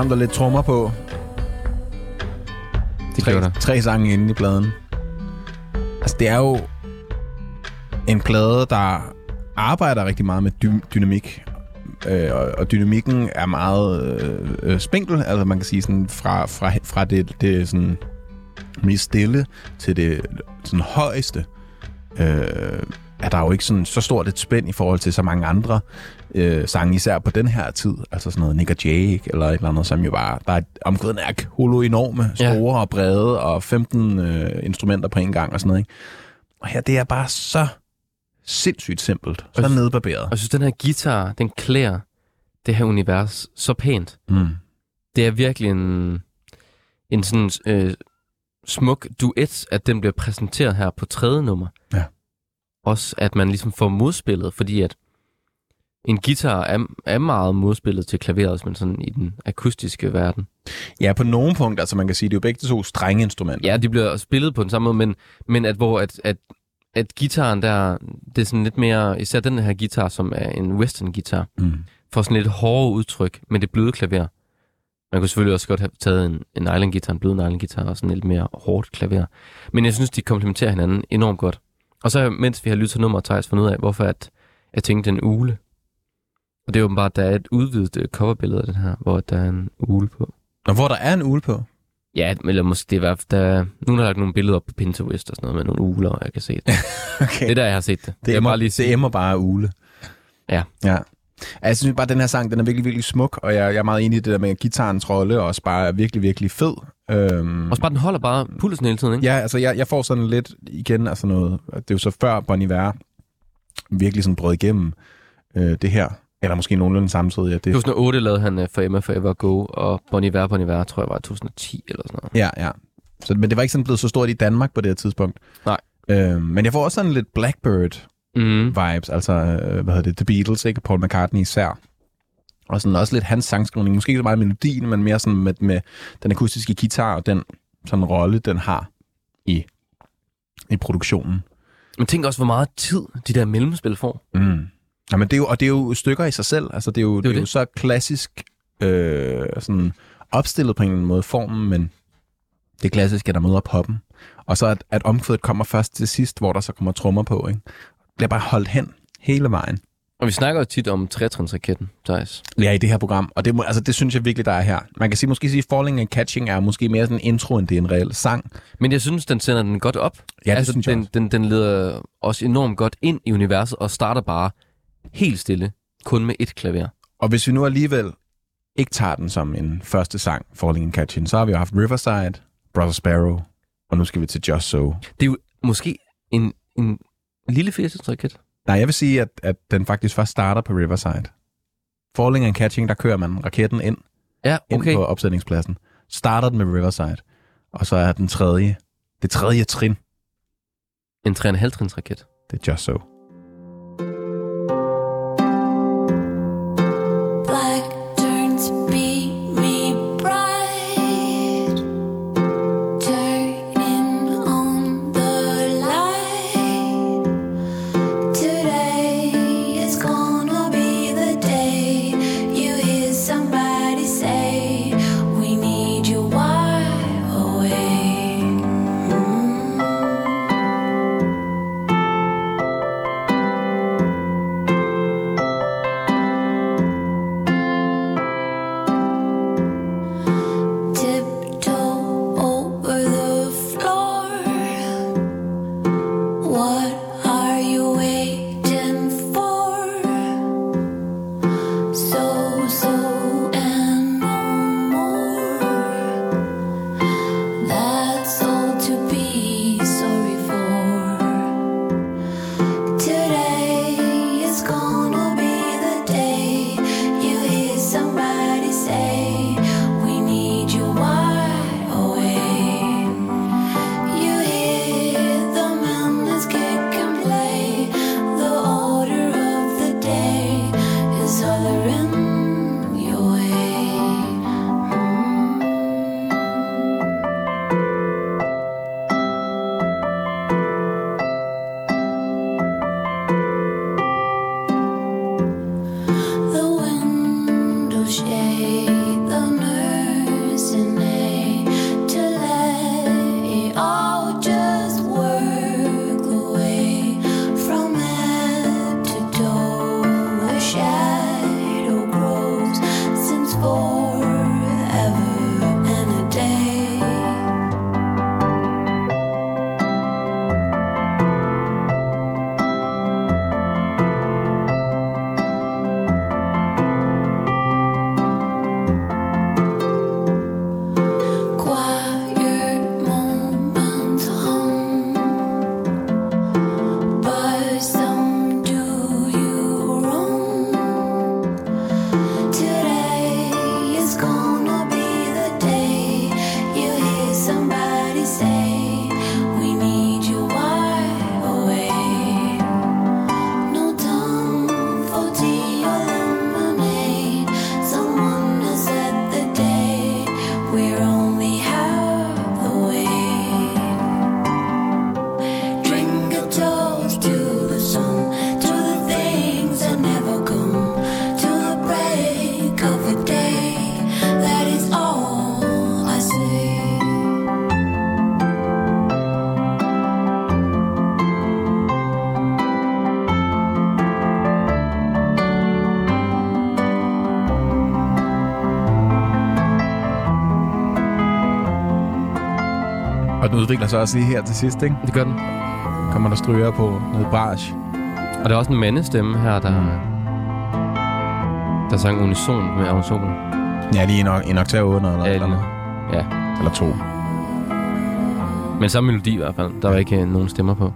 Speaker 2: kom der lidt trommer på.
Speaker 1: Det
Speaker 2: tre,
Speaker 1: der.
Speaker 2: tre sange inde i pladen. Altså, det er jo en plade, der arbejder rigtig meget med dy- dynamik. Øh, og, og dynamikken er meget øh, øh, spinkel. Altså, man kan sige sådan fra, fra, fra det, det sådan mest stille til det sådan højeste. Øh, er der jo ikke sådan så stort et spænd i forhold til så mange andre øh, sange, især på den her tid. Altså sådan noget Nick og Jake, eller et eller andet, som jo bare, der er omkvæden er holo enorme,
Speaker 1: Ja.
Speaker 2: store og brede, og 15 øh, instrumenter på en gang og sådan noget. Ikke? Og her, det er bare så sindssygt simpelt, så
Speaker 1: Og-
Speaker 2: nedbarberet.
Speaker 1: Og jeg synes, den her guitar, den klæder det her univers så pænt.
Speaker 2: Mm.
Speaker 1: Det er virkelig en, en sådan øh, smuk duet, at den bliver præsenteret her på tredje nummer.
Speaker 2: Ja.
Speaker 1: Også at man ligesom får modspillet, fordi at en guitar er, er meget modspillet til klaveret, men sådan i den akustiske verden.
Speaker 2: Ja, på nogle punkter, altså man kan sige, det er jo begge to strenge instrumenter.
Speaker 1: Ja, de bliver spillet på den samme måde, men, men at hvor at, at, at gitaren der, det er sådan lidt mere, især den her guitar, som er en western guitar,
Speaker 2: Mm.
Speaker 1: får sådan lidt hårde udtryk med det bløde klaver. Man kunne selvfølgelig også godt have taget en, en nylon guitar, en blød nylon guitar og sådan lidt mere hårdt klaver. Men jeg synes, de komplementerer hinanden enormt godt. Og så mens vi har lyttet til nummeret, Thijs fundet ud af, hvorfor at jeg tænkte en ule. Og det er åbenbart, at der er et udvidet øh, coverbillede af den her, hvor der er en ule på.
Speaker 2: Og hvor der er en ule på.
Speaker 1: Ja, eller måske det er i hvert fald, der er, nogen har lagt nogle billeder op på Pinterest og sådan noget med nogle uler, og jeg kan se det. [LAUGHS]
Speaker 2: Okay.
Speaker 1: Det er der, jeg har set det.
Speaker 2: Det
Speaker 1: jeg
Speaker 2: emmer,
Speaker 1: bare lige
Speaker 2: det emmer bare ule.
Speaker 1: Ja.
Speaker 2: Ja. Altså, Jeg synes bare, at den her sang, den er virkelig, virkelig smuk, og jeg, jeg er meget enig i det der med guitarens rolle, og også bare er virkelig, virkelig fed. Øhm,
Speaker 1: Også bare, den holder bare pulsen hele tiden, ikke?
Speaker 2: ja, altså jeg, jeg får sådan lidt igen, altså noget, det er jo så før Bon Iver virkelig sådan brød igennem øh, det her, eller måske nogenlunde samtidig, at det,
Speaker 1: 2008 lavede han uh, For Emma Forever Go, og Bon Iver, Bon Iver, tror jeg var 2010 eller sådan noget.
Speaker 2: Ja, ja. Så, men det var ikke sådan blevet så stort i Danmark på det her tidspunkt.
Speaker 1: Nej.
Speaker 2: Øhm, men jeg får også sådan lidt Blackbird
Speaker 1: Mm.
Speaker 2: vibes, altså, øh, hvad hedder det, The Beatles, ikke? Paul McCartney især. Og sådan også lidt hans sangskrivning. Måske ikke så meget melodien, men mere sådan med, med den akustiske guitar og den sådan rolle, den har i, i produktionen.
Speaker 1: Men tænk også, hvor meget tid de der mellemspil får.
Speaker 2: Mm. Jamen, det er jo, og det er jo stykker i sig selv. Altså, det er jo, det
Speaker 1: jo
Speaker 2: er jo
Speaker 1: det.
Speaker 2: så klassisk øh, sådan opstillet på en eller anden måde formen, men det klassiske er, der møder poppen. Og så at, at omkvædet kommer først til sidst, hvor der så kommer trommer på. Ikke? Bliver bare holdt hen hele vejen.
Speaker 1: Og vi snakker jo tit om trætrinsraketten, Thijs.
Speaker 2: Ja, i det her program. Og det, må- altså, det synes jeg virkelig, der er her. Man kan sige, måske sige, Falling and Catching er måske mere sådan en intro, end det er en reel sang.
Speaker 1: Men jeg synes, den sender den godt op.
Speaker 2: Ja, det
Speaker 1: altså,
Speaker 2: synes jeg
Speaker 1: den,
Speaker 2: også.
Speaker 1: den, den leder os enormt godt ind i universet, og starter bare helt stille, kun med et klaver.
Speaker 2: Og hvis vi nu alligevel ikke tager den som en første sang, Falling and Catching, så har vi jo haft Riverside, Brother Sparrow, og nu skal vi til Just So.
Speaker 1: Det er jo måske en, en lille 80 raket.
Speaker 2: Nej, jeg vil sige, at, at den faktisk først starter på Riverside. Falling and Catching, der kører man raketten ind,
Speaker 1: Ja,
Speaker 2: ind
Speaker 1: okay.
Speaker 2: på opsætningspladsen. Starter den med Riverside. Og så er den tredje, det tredje trin,
Speaker 1: En 3,5 trins raket.
Speaker 2: det er Just So. Udvikler sig også lige her til sidst, ikke?
Speaker 1: Det gør den.
Speaker 2: Kommer der stryger på noget barge.
Speaker 1: Og der er også en mandestemme her, der, der sang unison med Obel.
Speaker 2: Ja, lige en, en oktav under, eller,
Speaker 1: Ja,
Speaker 2: eller, noget.
Speaker 1: Ja,
Speaker 2: eller to.
Speaker 1: men samme melodi i hvert fald. Der var ikke øh, nogen stemmer på.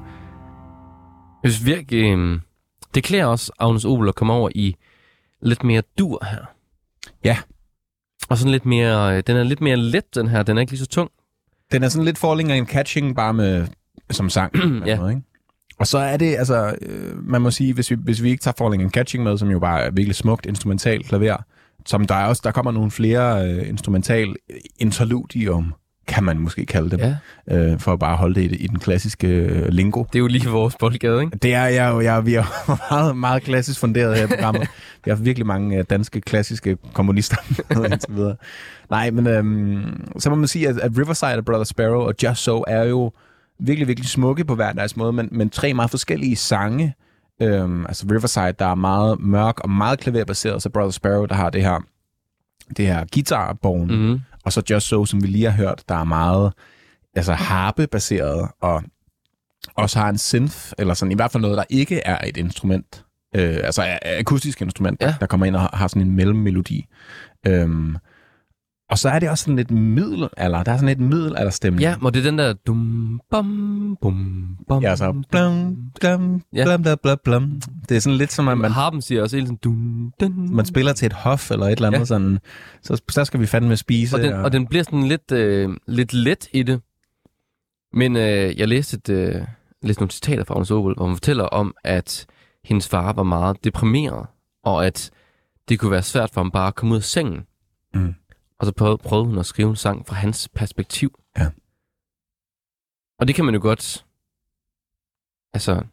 Speaker 1: Jeg synes virkelig, øh, det klæder også Agnes Obel at komme over i lidt mere dur her.
Speaker 2: Ja.
Speaker 1: Og sådan lidt mere, øh, den er lidt mere let, den her. Den er ikke lige så tung.
Speaker 2: Den er sådan lidt falling and catching, bare med som sang. [CLEARS THROAT]
Speaker 1: Ja.
Speaker 2: Måde, ikke? Og så er det, altså, øh, man må sige, hvis vi, hvis vi ikke tager falling and catching med, som jo bare er virkelig smukt instrumental klaver, som der er også, der kommer nogle flere øh, instrumental interludium, kan man måske kalde dem,
Speaker 1: Ja.
Speaker 2: øh, for at bare holde det i, i den klassiske øh, lingo.
Speaker 1: Det er jo lige vores boldgade, ikke?
Speaker 2: Det er jeg jo, jeg, vi er [LAUGHS] meget, meget klassisk funderet her i programmet. Vi har virkelig mange øh, danske klassiske komponister [LAUGHS] med indtil videre. Nej, men øhm, så må man sige, at, at Riverside og Brother Sparrow og Just So er jo virkelig, virkelig smukke på hver deres måde, men, men tre meget forskellige sange. Øhm, altså Riverside, der er meget mørk og meget klaverbaseret, så Brother Sparrow, der har det her, det her guitarborgen,
Speaker 1: Mm-hmm.
Speaker 2: Og så Just So, som vi lige har hørt, der er meget altså harpe-baseret, og også har en synth, eller sådan i hvert fald noget, der ikke er et instrument, øh, altså akustisk instrument,
Speaker 1: Ja.
Speaker 2: der kommer ind og har, har sådan en mellemmelodi. Øhm, og så er det også sådan lidt middel, eller der er sådan lidt middelalderstemning.
Speaker 1: Ja, og det er den der dum, bum, bum, bum.
Speaker 2: Ja, så blum, blum,
Speaker 1: Ja.
Speaker 2: blum, blum, blum, blum. Det er sådan lidt som, at man,
Speaker 1: Harpen siger også hele tiden dun, dun.
Speaker 2: man spiller til et hof, eller et eller andet
Speaker 1: Ja.
Speaker 2: sådan, så, så skal vi fandme spise.
Speaker 1: og, den, og den bliver sådan lidt, øh, lidt let i det. Men øh, jeg læste, et, øh, læste nogle citater fra Agnes Obel, hvor hun fortæller om, at hendes far var meget deprimeret, og at det kunne være svært for ham bare at komme ud af sengen.
Speaker 2: Mm.
Speaker 1: Og så prøvede, prøvede hun at skrive en sang fra hans perspektiv.
Speaker 2: Ja.
Speaker 1: Og det kan man jo godt altså,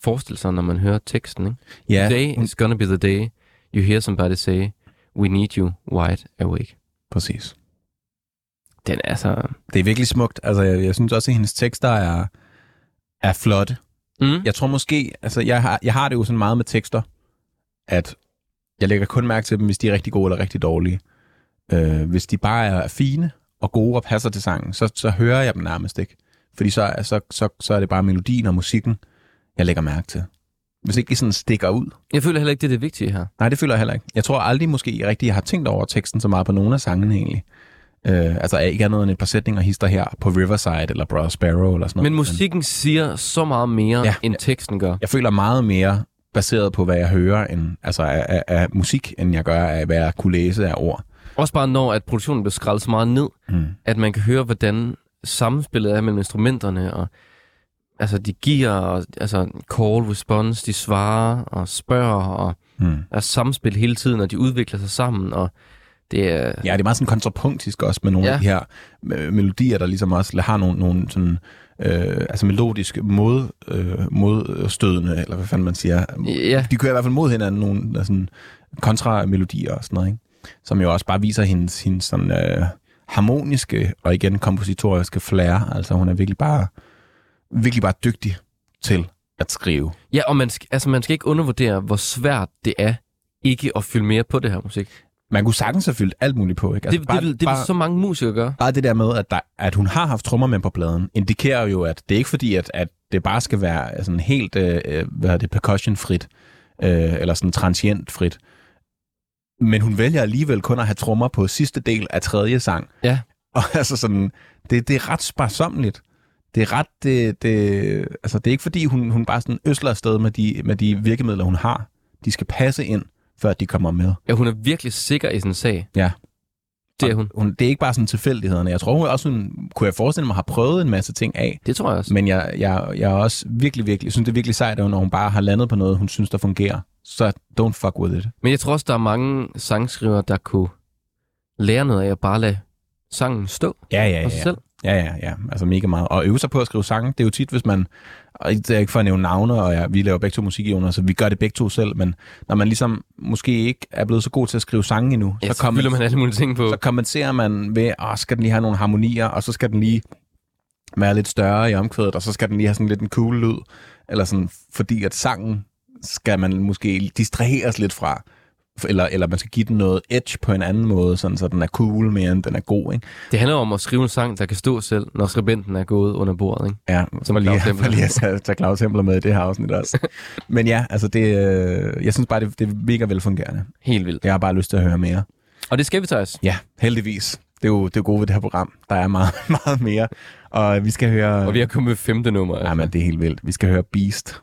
Speaker 1: forestille sig, når man hører teksten. Ikke?
Speaker 2: ja,
Speaker 1: Today is gonna be the day you hear somebody say, we need you wide awake.
Speaker 2: præcis.
Speaker 1: Den er altså...
Speaker 2: Det er virkelig smukt. Altså, jeg, jeg synes også, at hendes tekster er, er flotte.
Speaker 1: Mm.
Speaker 2: Jeg tror måske, altså jeg har, jeg har det jo sådan meget med tekster, at jeg lægger kun mærke til dem, hvis de er rigtig gode eller rigtig dårlige. Øh, hvis de bare er fine og gode og passer til sangen, så, så hører jeg dem nærmest ikke. Fordi så, er- så, så, så er det bare melodien og musikken, jeg lægger mærke til. Hvis ikke de sådan stikker ud.
Speaker 1: Jeg føler heller ikke, det er det vigtige her.
Speaker 2: Nej, det føler jeg heller ikke. Jeg tror aldrig måske rigtig, jeg har tænkt over teksten så meget på nogle af sangene egentlig. Øh, altså ikke andet end et par sætninger hister her på Riverside eller Brother Sparrow eller sådan noget.
Speaker 1: Men musikken siger så meget mere,
Speaker 2: ja.
Speaker 1: end teksten gør.
Speaker 2: jeg føler meget mere baseret på, hvad jeg hører end, altså af, af, af musik, end jeg gør af, hvad jeg kunne læse af ord.
Speaker 1: Også bare når, at produktionen bliver skrællet så meget ned,
Speaker 2: Mm.
Speaker 1: at man kan høre, hvordan samspillet er mellem instrumenterne, og altså, de giver, og, altså, call, response, de svarer og spørger, og
Speaker 2: Mm.
Speaker 1: er samspil hele tiden, og de udvikler sig sammen, og det er...
Speaker 2: Ja, det er meget sådan kontrapunktisk også med nogle ja. Af de her øh, melodier, der ligesom også har nogle, nogle sådan, øh, altså melodiske mod, øh, modstødende, eller hvad fanden man siger.
Speaker 1: Ja,
Speaker 2: De kører i hvert fald mod hinanden, nogle sådan kontramelodier og sådan noget, ikke? Som jo også bare viser hendes, hendes sådan, øh, harmoniske og igen kompositoriske flair. Altså hun er virkelig bare, virkelig bare dygtig til at skrive.
Speaker 1: ja og man skal, altså, man skal ikke undervurdere, hvor svært det er ikke at fylde mere på det her musik.
Speaker 2: Man kunne sagtens have fyldt alt muligt på, ikke?
Speaker 1: Altså, det, det, vil, det vil så mange musikere gøre.
Speaker 2: bare det der med, at, der, at hun har haft trommer med på pladen, indikerer jo, at det er ikke fordi, at, at det bare skal være sådan helt, øh, øh, hvad det, percussion-frit, øh, eller sådan transient-frit. Men hun vælger alligevel kun at have trommer på sidste del af tredje sang.
Speaker 1: Ja.
Speaker 2: Og [LAUGHS] altså sådan, det, det er ret sparsomligt. Det er ret, det, det, altså det er ikke fordi, hun, hun bare sådan øsler afsted med de, med de virkemidler, hun har. De skal passe ind, før de kommer med.
Speaker 1: Ja, hun er virkelig sikker i sin sag.
Speaker 2: Ja.
Speaker 1: Det er hun.
Speaker 2: hun. Det er ikke bare sådan tilfældighederne. Jeg tror hun også, hun kunne jeg forestille mig, har prøvet en masse ting af.
Speaker 1: Det tror jeg også.
Speaker 2: Men jeg, jeg, jeg er også virkelig, virkelig, synes, det er virkelig sejt, når hun bare har landet på noget, hun synes, der fungerer. Så don't fuck with it.
Speaker 1: Men jeg tror også, der er mange sangskrivere, der kunne lære noget af at bare lade sangen stå
Speaker 2: Ja, ja,
Speaker 1: for sig selv.
Speaker 2: Ja, ja, ja. Altså mega meget. Og øve sig på at skrive sange, det er jo tit, hvis man... Og det er ikke for at nævne navne, og ja, vi laver begge to musik under, så vi gør det begge to selv, men når man ligesom måske ikke er blevet så god til at skrive sange endnu,
Speaker 1: Ja,
Speaker 2: så,
Speaker 1: så man alle mulige ting på.
Speaker 2: så kompenserer man ved, at skal den lige have nogle harmonier, og så skal den lige være lidt større i omkvædet, og så skal den lige have sådan lidt en cool lyd, eller sådan, fordi at sangen skal man måske distraheres lidt fra,
Speaker 3: eller, eller man skal give den noget edge på en anden måde, sådan, så den er cool mere end den er god. Ikke?
Speaker 1: Det handler om at skrive en sang, der kan stå selv, når skribenten er gået under bordet. Ikke?
Speaker 3: Ja,
Speaker 1: Som
Speaker 3: lige,
Speaker 1: Claus Hempler.
Speaker 3: lige at tage, Claus Hempler med i det her afsnit også. [LAUGHS] Men ja, altså det, øh, jeg synes bare, det, det er mega velfungerende.
Speaker 1: Helt vildt.
Speaker 3: Jeg har bare lyst til at høre mere.
Speaker 1: Og det skal vi, Thijs.
Speaker 3: Ja, heldigvis. Det er jo det er gode ved det her program. Der er meget, [LAUGHS] meget mere. Og vi skal høre...
Speaker 1: Og vi har kommet med femte nummer.
Speaker 3: Ja, men det er helt vildt. Vi skal høre Beast.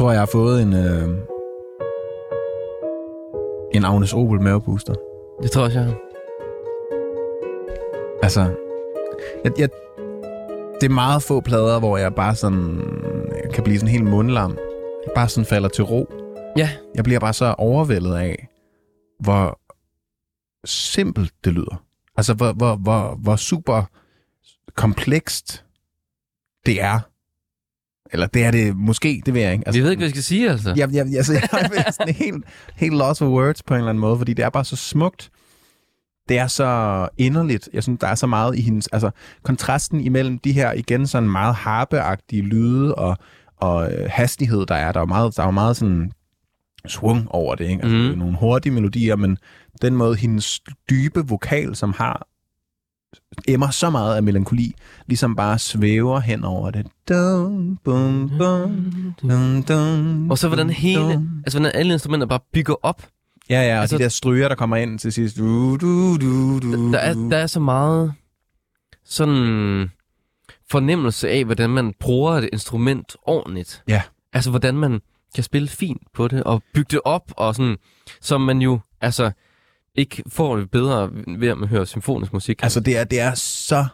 Speaker 3: Tror, jeg har fået en, øh, en Agnes Opel mavebooster.
Speaker 1: Det tror jeg, jeg har.
Speaker 3: Altså, jeg, jeg, det er meget få plader, hvor jeg bare sådan jeg kan blive sådan helt mundlam. Jeg bare sådan falder til ro.
Speaker 1: Ja,
Speaker 3: Jeg bliver bare så overvældet af, hvor simpelt det lyder. Altså, hvor, hvor, hvor, hvor super komplekst det er. Eller det er det måske, det ved jeg ikke.
Speaker 1: altså, vi ved ikke, hvad vi skal sige, altså.
Speaker 3: Jeg, jeg, altså, jeg er sådan helt, helt lost for words på en eller anden måde, fordi det er bare så smukt. Det er så inderligt. Jeg synes, der er så meget i hendes... Altså, kontrasten imellem de her, igen, sådan meget harpeagtige lyde og, og øh, hastighed, der er. Der er meget, der er meget sådan swung over det, ikke? Altså, mm. nogle hurtige melodier, men den måde, hendes dybe vokal, som har emmer så meget af melankoli, ligesom bare svæver hen over det. Dum, bum, bum, dum, dum,
Speaker 1: Og så hvordan hele, altså hvordan alle instrumenter bare bygger op
Speaker 2: Ja, ja, og
Speaker 1: Altså-
Speaker 2: de der stryger, der kommer ind til sidst. Du, du, du, du,
Speaker 1: Der er, der er så meget sådan fornemmelse af, hvordan man bruger et instrument ordentligt.
Speaker 2: Ja.
Speaker 1: Altså, hvordan man kan spille fint på det, og bygge det op, og sådan, som man jo, altså, ikke får det bedre ved at man hører symfonisk musik.
Speaker 2: Altså, det er, det er så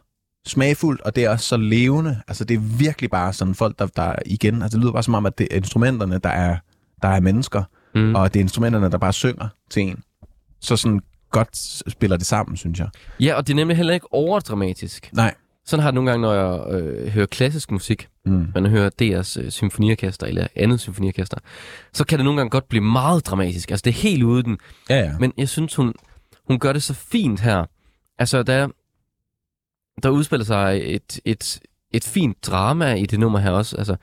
Speaker 2: smagfuldt, og det er også så levende. Altså, det er virkelig bare sådan folk, der, der igen... Altså, det lyder bare som om, at det er instrumenterne, der er, der er mennesker,
Speaker 1: Mm.
Speaker 2: mm. og det er instrumenterne, der bare synger til en. Så sådan godt spiller det sammen, synes jeg.
Speaker 1: Ja, og det er nemlig heller ikke overdramatisk.
Speaker 2: Nej.
Speaker 1: Sådan har det nogle gange, når jeg øh, hører klassisk musik,
Speaker 2: Mm.
Speaker 1: man hører DR's øh, symfoniorkester eller andet symfoniorkester, så kan det nogle gange godt blive meget dramatisk. Altså, det er helt ude i den.
Speaker 2: Ja, ja.
Speaker 1: Men jeg synes, hun, hun gør det så fint her. Altså, der, der udspiller sig et, et, et fint drama i det nummer her også. Altså,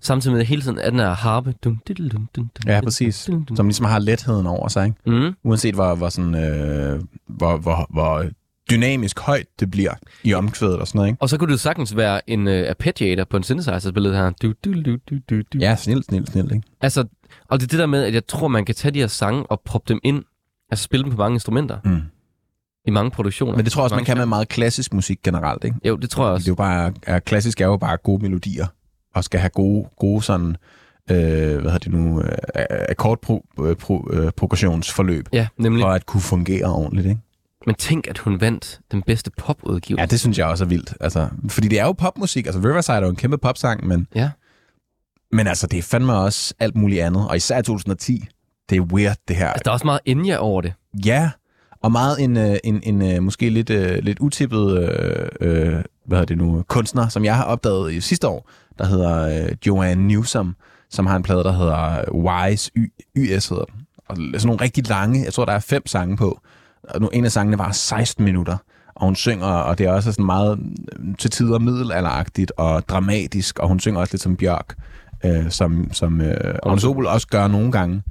Speaker 1: samtidig med hele tiden, at den er harpe. Dum, dum, dum, dum,
Speaker 2: Ja, præcis. Som ligesom har letheden over sig, ikke?
Speaker 1: Mm.
Speaker 2: Uanset hvor, hvor, sådan, øh, hvor, hvor, hvor dynamisk højt det bliver i omkvædet og sådan noget, ikke?
Speaker 1: Og så kunne det sagtens være en uh, arpeggiator på en synthesizer-billede her. Du, du, du, du, du, du.
Speaker 2: Ja, snilt, snilt, snilt, ikke?
Speaker 1: Altså, og det er det der med, at jeg tror, man kan tage de her sange og proppe dem ind, altså spille dem på mange instrumenter,
Speaker 2: Mm.
Speaker 1: i mange produktioner.
Speaker 2: Men det tror jeg også, man kan med meget klassisk musik generelt, ikke?
Speaker 1: Jo, det tror jeg
Speaker 2: Det er
Speaker 1: også.
Speaker 2: jo bare, er, klassisk er jo bare gode melodier, og skal have gode, gode sådan, øh, hvad hedder det nu, øh, akkordprogressionsforløb,
Speaker 1: Ja, nemlig.
Speaker 2: for at kunne fungere ordentligt, ikke?
Speaker 1: Men tænk, at hun vandt den bedste popudgivelse.
Speaker 2: Ja, det synes jeg også er vildt. Altså, fordi det er jo popmusik. Altså, Riverside er jo en kæmpe popsang, men,
Speaker 1: Ja.
Speaker 2: men altså, det er fandme også alt muligt andet. Og især 2010, det er weird, det her.
Speaker 1: Altså, der er også meget Enya over det.
Speaker 2: Ja, og meget en, øh, en, en øh, måske lidt, øh, lidt utippet øh, øh, hvad hedder det nu, kunstner, som jeg har opdaget i sidste år, der hedder øh, Joanne Newsom, som har en plade, der hedder Wise Y, YS hedder den. Og sådan nogle rigtig lange, jeg tror, der er fem sange på. Og nu, en af sangene var 16 minutter, og hun synger, og det er også sådan meget øh, til tider middelalderagtigt og dramatisk, og hun synger også lidt som Bjørk, øh, som, som øh, Ensemble også gør nogle gange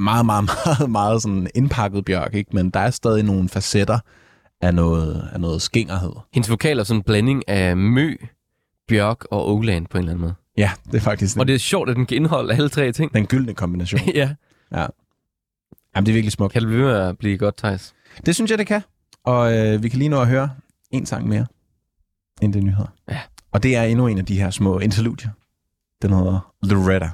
Speaker 2: meget, meget, [LAUGHS] meget, meget sådan indpakket bjørk, ikke? men der er stadig nogle facetter af noget, af noget skingerhed.
Speaker 1: Hendes vokal er sådan en blanding af Mø, Bjørk og Oland på en eller anden måde.
Speaker 2: Ja, det er faktisk den,
Speaker 1: Og det er sjovt, at den kan indeholde alle tre ting.
Speaker 2: den gyldne kombination. [LAUGHS]
Speaker 1: ja.
Speaker 2: Jamen, det er virkelig smukt.
Speaker 1: Kan det blive med at blive godt, Thijs?
Speaker 2: Det synes jeg, det kan. Og øh, vi kan lige nå at høre en sang mere, end det er nyheder.
Speaker 1: Ja.
Speaker 2: Og det er endnu en af de her små interludier. Den hedder Loretta.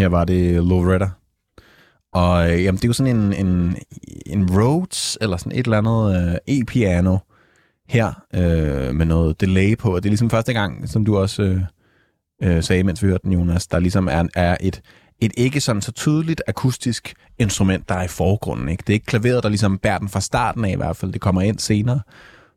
Speaker 2: Her var det Loretta. Og øh, jamen, det er jo sådan en, en, en Rhodes, eller sådan et eller andet øh, e-piano her, øh, med noget delay på. Og det er ligesom første gang, som du også øh, øh, sagde, mens vi hørte den, Jonas, der ligesom er, er et,
Speaker 3: et ikke sådan så tydeligt akustisk instrument, der er i forgrunden. Ikke? Det er ikke klaveret, der ligesom bærer den fra starten af i hvert fald. Det kommer ind senere.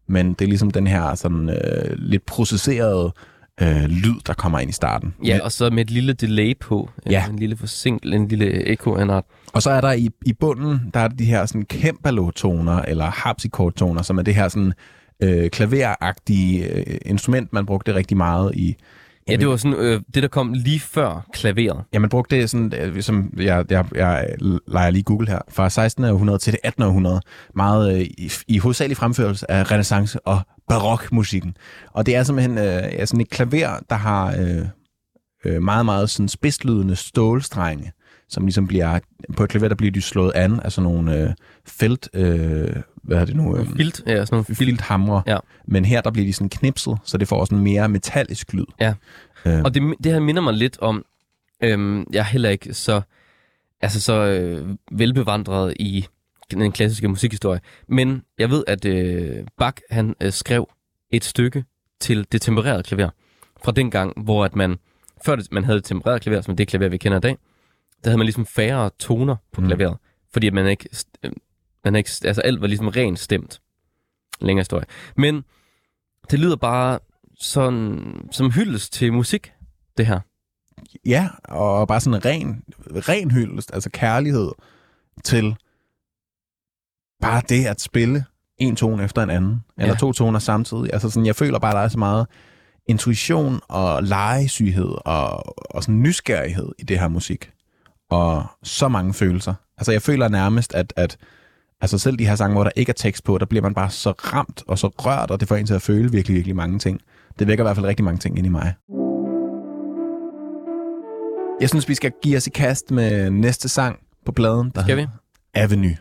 Speaker 3: Men det er ligesom den her sådan, øh, lidt processerede øh, lyd, der kommer ind i starten.
Speaker 1: Ja, og så med et lille delay på.
Speaker 3: Ja.
Speaker 1: Ja. En lille forsinkel, en lille echo af en art.
Speaker 3: Og så er der i, i bunden, der er de her sådan cembalo-toner, eller harpsichord-toner, som er det her sådan øh, klaveragtige øh, instrument, man brugte rigtig meget i...
Speaker 1: Ja, det var sådan øh, det, der kom lige før klaveret.
Speaker 3: Ja, man brugte det sådan, øh, som jeg, jeg, jeg leger lige Google her, fra 1600 til det 1800, meget øh, i, i hovedsagelig fremførelse af renaissance og barokmusikken. Og det er simpelthen øh, ja, sådan et klaver, der har øh, øh, meget, meget sådan spidslydende stålstrenge, som ligesom bliver, på et klaver, der bliver de slået an af sådan nogle øh, felt, øh, hvad er det nu? Øh,
Speaker 1: Filt, ja, sådan nogle filt.
Speaker 3: filthamre.
Speaker 1: Ja.
Speaker 3: Men her, der bliver de sådan knipset, så det får også en mere metallisk lyd.
Speaker 1: Ja.
Speaker 3: Øh,
Speaker 1: Og det, det her minder mig lidt om, øhm, jeg er heller ikke så, altså så øh, velbevandret i den klassiske musikhistorie, men jeg ved, at øh, Bach han øh, skrev et stykke til det tempererede klaver, fra den gang, hvor at man, før det, man havde det tempererede klaver, som det klaver, vi kender i dag, der havde man ligesom færre toner på
Speaker 3: Mm.
Speaker 1: klaveret, fordi at man ikke, øh, man ikke, altså alt var ligesom rent stemt. Længere historie. Men det lyder bare sådan, som hyldest til musik, det her.
Speaker 3: Ja, og bare sådan en ren, ren hyldest, altså kærlighed til bare det at spille en tone efter en anden, eller
Speaker 1: Ja.
Speaker 3: to toner samtidig. Altså sådan, jeg føler bare, der er så meget intuition og legesyghed og, og sådan nysgerrighed i det her musik. Og så mange følelser. Altså jeg føler nærmest, at, at altså selv de her sange, hvor der ikke er tekst på, der bliver man bare så ramt og så rørt, og det får en til at føle virkelig, virkelig mange ting. Det vækker i hvert fald rigtig mange ting ind i mig. Jeg synes, vi skal give os i kast med næste sang på pladen, der
Speaker 1: Skal vi?
Speaker 3: hedder Avenue.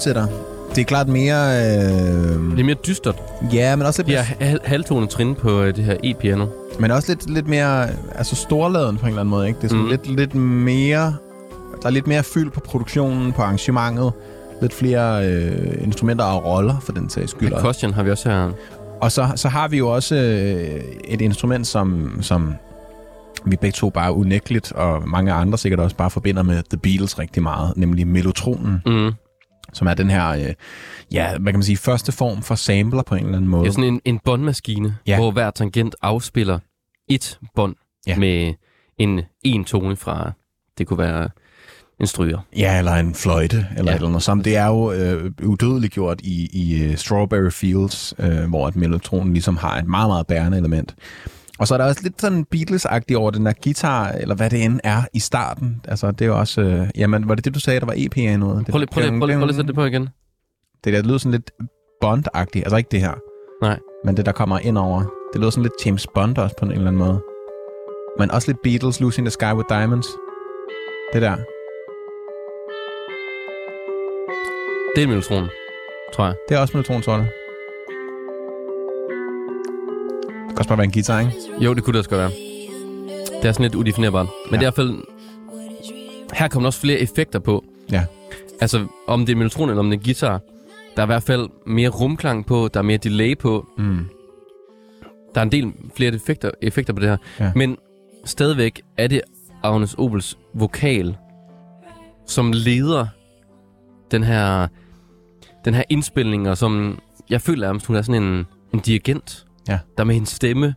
Speaker 2: Fortsætter. Det er klart mere... Øh,
Speaker 1: Det er mere dystert.
Speaker 2: ja, men også lidt,
Speaker 1: De har hal- halvtonetrin på øh, det her e-piano.
Speaker 2: men også lidt, lidt mere altså storladen på en eller anden måde. Ikke? Det er sådan
Speaker 1: Mm.
Speaker 2: lidt, lidt mere... Der er lidt mere fyld på produktionen, på arrangementet. Lidt flere øh, instrumenter og roller, for den sags skyld.
Speaker 1: Percussion har vi også her.
Speaker 2: Og så, så har vi jo også øh, et instrument, som, som vi begge to bare unægteligt, og mange andre sikkert også bare forbinder med The Beatles rigtig meget, nemlig mellotronen,
Speaker 1: Mm.
Speaker 2: Som er den her, øh, ja, hvad kan man sige, første form for sampler på en eller anden måde.
Speaker 1: Det er sådan en, en båndmaskine,
Speaker 2: Ja.
Speaker 1: hvor hver tangent afspiller et bånd
Speaker 2: Ja.
Speaker 1: med en en tone fra, det kunne være en stryger.
Speaker 2: Ja, eller en fløjte, eller
Speaker 1: Ja.
Speaker 2: eller noget. Som det er jo øh, udødeligt gjort i, i uh, Strawberry Fields, øh, hvor et mellotronen ligesom har et meget, meget bærende element. Og så er der også lidt sådan Beatles-agtigt over den der guitar, eller hvad det end er i starten. Altså, det er jo også... Øh, jamen, var det det, du sagde, der var EP i
Speaker 1: Prøv lige, prøv lige, prøv lige, prøv lige det på igen.
Speaker 2: Det der lyder sådan lidt Bond-agtigt. Altså ikke det her,
Speaker 1: Nej.
Speaker 2: men det, der kommer ind over. Det lyder sådan lidt James Bond også på en eller anden måde. Men også lidt Beatles, Lucy in the Sky with Diamonds. Det der.
Speaker 1: Det er en tror jeg.
Speaker 2: Det er også mellotronsorte. Det kan også bare være en guitar, ikke?
Speaker 1: Jo, det kunne det også godt være. Det er sådan lidt udefinerbart. Men
Speaker 2: Ja.
Speaker 1: det er i hvert fald... Her kommer også flere effekter på.
Speaker 2: Ja.
Speaker 1: Altså, om det er en mellotron eller om det er guitar. Der er i hvert fald mere rumklang på, der er mere delay på.
Speaker 2: Mm.
Speaker 1: Der er en del flere effekter, effekter på det her.
Speaker 2: Ja.
Speaker 1: Men stadigvæk er det Agnes Obels vokal, som leder den her, den her indspilning, og som jeg føler, at hun er sådan en, en dirigent,
Speaker 2: Ja.
Speaker 1: der med hendes stemme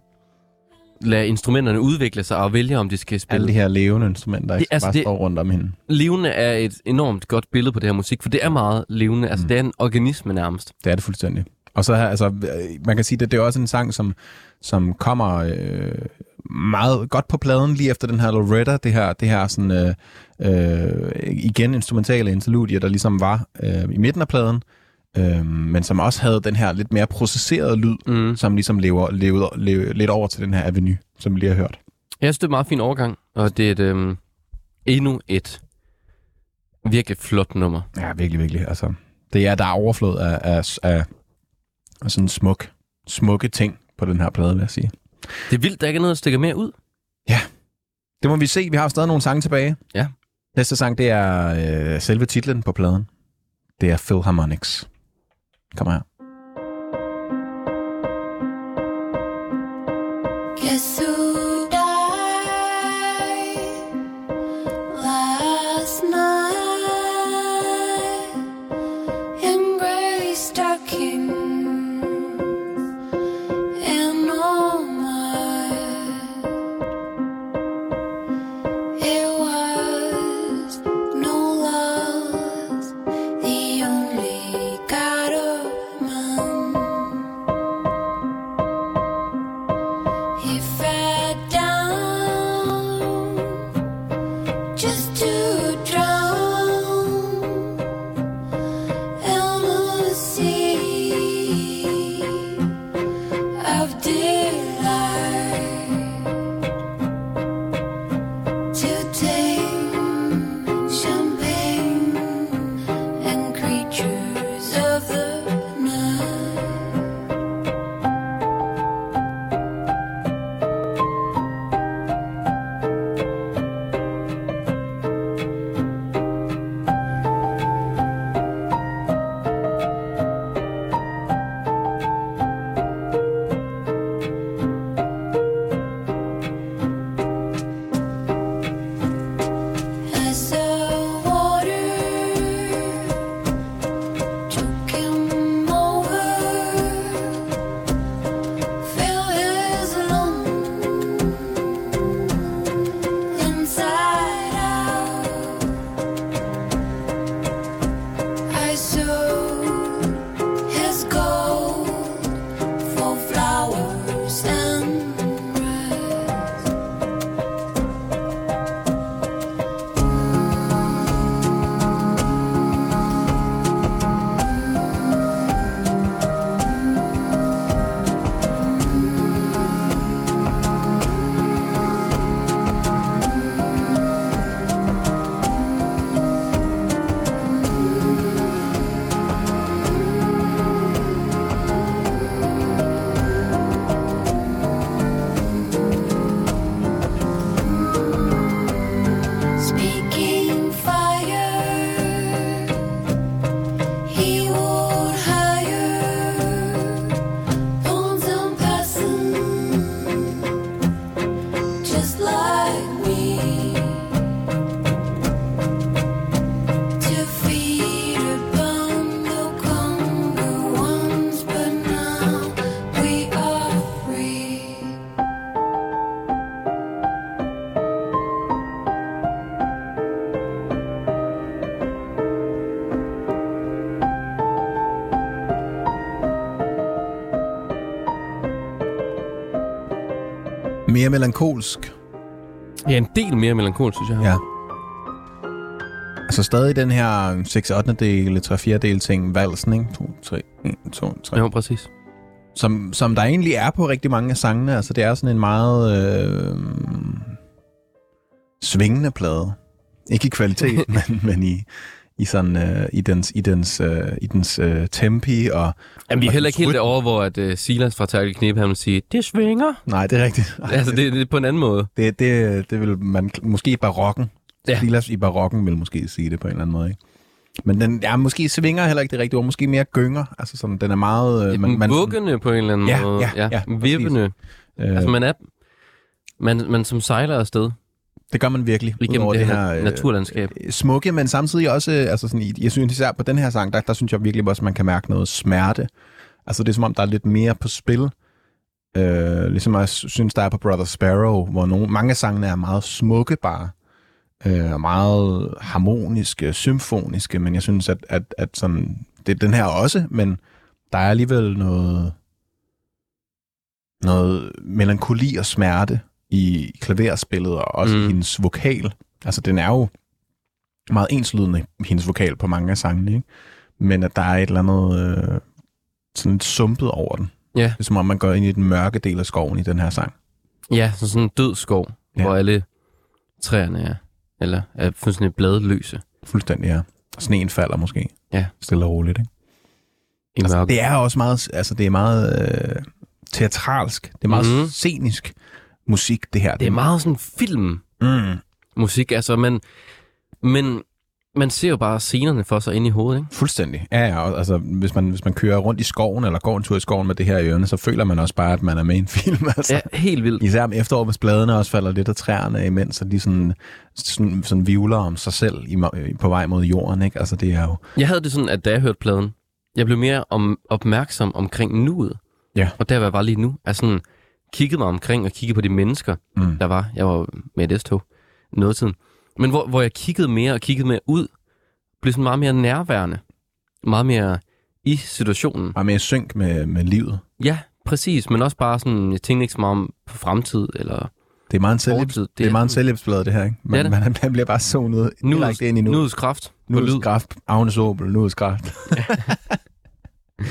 Speaker 1: lader instrumenterne udvikle sig og vælger, om de skal spille.
Speaker 2: Alle de her levende instrumenter, ikke? Det,
Speaker 1: altså,
Speaker 2: bare
Speaker 1: det-
Speaker 2: står rundt om hende.
Speaker 1: Levende er et enormt godt billede på det her musik, for det er meget levende. Altså,
Speaker 2: Mm.
Speaker 1: det er en organisme nærmest.
Speaker 2: Det er det fuldstændig. Og så her, altså, øh, man kan sige, at det er også en sang, som, som kommer øh, meget godt på pladen lige efter den her Loretta, det her, det her sådan, øh, øh, igen instrumentale interludie, der ligesom var øh, i midten af pladen, øh, men som også havde den her lidt mere processerede lyd,
Speaker 1: Mm.
Speaker 2: som ligesom lever, lever, lever lidt over til den her avenue, som vi lige har hørt.
Speaker 1: Jeg synes, det er en meget fin overgang, og det er et, øhm, endnu et virkelig flot nummer.
Speaker 2: Ja, virkelig, virkelig. Altså, det er, der er overflod af, af, af, af sådan smuk, smukke ting på den her plade, vil jeg sige.
Speaker 1: Det er vildt, der ikke er noget, der stikker mere ud.
Speaker 2: Det må vi se. Vi har stadig nogle sange tilbage.
Speaker 1: Ja.
Speaker 2: Næste sang, det er øh, selve titlen på pladen. Det er Philharmonics. Kom her. Mere melankolsk.
Speaker 1: Ja, en del mere melankolsk, synes jeg.
Speaker 2: Ja. Altså stadig den her 6 8 del, 3 4 del ting, valsen, ikke? 2, 3, 1, 2, 3.
Speaker 1: Jo, præcis.
Speaker 2: Som, som der egentlig er på rigtig mange af sangene. Altså det er sådan en meget øh, svingende plade. Ikke i kvalitet, [LAUGHS] men, men i, i sådan øh, i dens i dens øh, i dens øh, tempi og
Speaker 1: Jamen, vi er heller ikke helt derovre, hvor at, uh, Silas fra Terkel Knep, han vil sige, det svinger.
Speaker 2: nej, det er rigtigt. Ej, [LAUGHS]
Speaker 1: Altså, det, det er på en anden måde.
Speaker 2: det, det, det vil man måske i barokken.
Speaker 1: Ja.
Speaker 2: Ja. Silas i barokken vil måske sige det på en eller anden måde, ikke? Men den, ja, måske svinger heller ikke det rigtige ord. Måske mere gynger. Altså sådan, den er meget... øh,
Speaker 1: Man, man, vuggende på en eller anden
Speaker 2: Ja,
Speaker 1: måde.
Speaker 2: ja, ja, præcis.
Speaker 1: vippende.
Speaker 2: øh,
Speaker 1: Altså, man er... Man, man som sejler afsted
Speaker 2: det gør man virkelig.
Speaker 1: igennem
Speaker 2: udover
Speaker 1: det, her
Speaker 2: øh,
Speaker 1: naturlandskab.
Speaker 2: øh, smukke, men samtidig også, øh, altså sådan, jeg synes især på den her sang, der, der synes jeg virkelig også, at man kan mærke noget smerte. Altså det er som om, der er lidt mere på spil. Øh, ligesom jeg synes, der er på Brother Sparrow, hvor nogle, mange af sangene er meget smukke bare. Øh, meget harmoniske, symfoniske, men jeg synes, at, at, at sådan, det er den her også, men der er alligevel noget, noget melankoli og smerte i klaverspillet, og også mm. Hendes vokal. Altså, den er jo meget enslydende, hendes vokal på mange af sangene, ikke? Men at der er et eller andet øh, sådan lidt sumpet over den.
Speaker 1: Ja.
Speaker 2: Det er som om, man går ind i den mørke del af skoven i den her sang.
Speaker 1: Ja, så sådan en død skov,
Speaker 2: Ja.
Speaker 1: hvor alle træerne er, eller er fuldstændig bladløse
Speaker 2: Fuldstændig, ja. Sneen falder måske.
Speaker 1: Ja.
Speaker 2: Stille og roligt, ikke?
Speaker 1: i
Speaker 2: Altså, det er også meget, altså det er meget øh, teatralsk. Det er meget mm. scenisk musik, det her.
Speaker 1: det er meget sådan film
Speaker 2: Mm,
Speaker 1: musik, altså, men, men man ser jo bare scenerne for sig inde i hovedet, ikke?
Speaker 2: fuldstændig. Ja, ja, og altså, hvis man, hvis man kører rundt i skoven, eller går en tur i skoven med det her i ørene, så føler man også bare, at man er med i en [LAUGHS] film. Altså.
Speaker 1: Ja, helt vildt.
Speaker 2: Især om efterår, hvis bladene også falder lidt af træerne, imens så de sådan, sådan, sådan vivler om sig selv i, på vej mod jorden. Ikke? Altså, det er jo...
Speaker 1: Jeg havde det sådan, at da jeg hørte pladen, jeg blev mere om, opmærksom omkring nuet.
Speaker 2: Ja.
Speaker 1: Og der var jeg bare lige nu, jeg sådan kiggede mig omkring og kiggede på de mennesker,
Speaker 2: Mm.
Speaker 1: der var. Jeg var med et S-tog noget tiden. Men hvor, hvor jeg kiggede mere og kiggede mere ud, blev sådan meget mere nærværende. Meget mere i situationen.
Speaker 2: Bare mere synk med, med livet.
Speaker 1: Ja, præcis. Men også bare sådan, jeg tænkte ikke så meget om på fremtid eller
Speaker 2: Det er meget en selvhjælps,
Speaker 1: fortid.
Speaker 2: det er meget en selvhjælpsblad, det her. Ikke? Man,
Speaker 1: Det det.
Speaker 2: man, man bliver bare zonet direkte ind i nu.
Speaker 1: Nuets kraft. lyd.
Speaker 2: kraft. Agnes Opel, nuets kraft. [LAUGHS]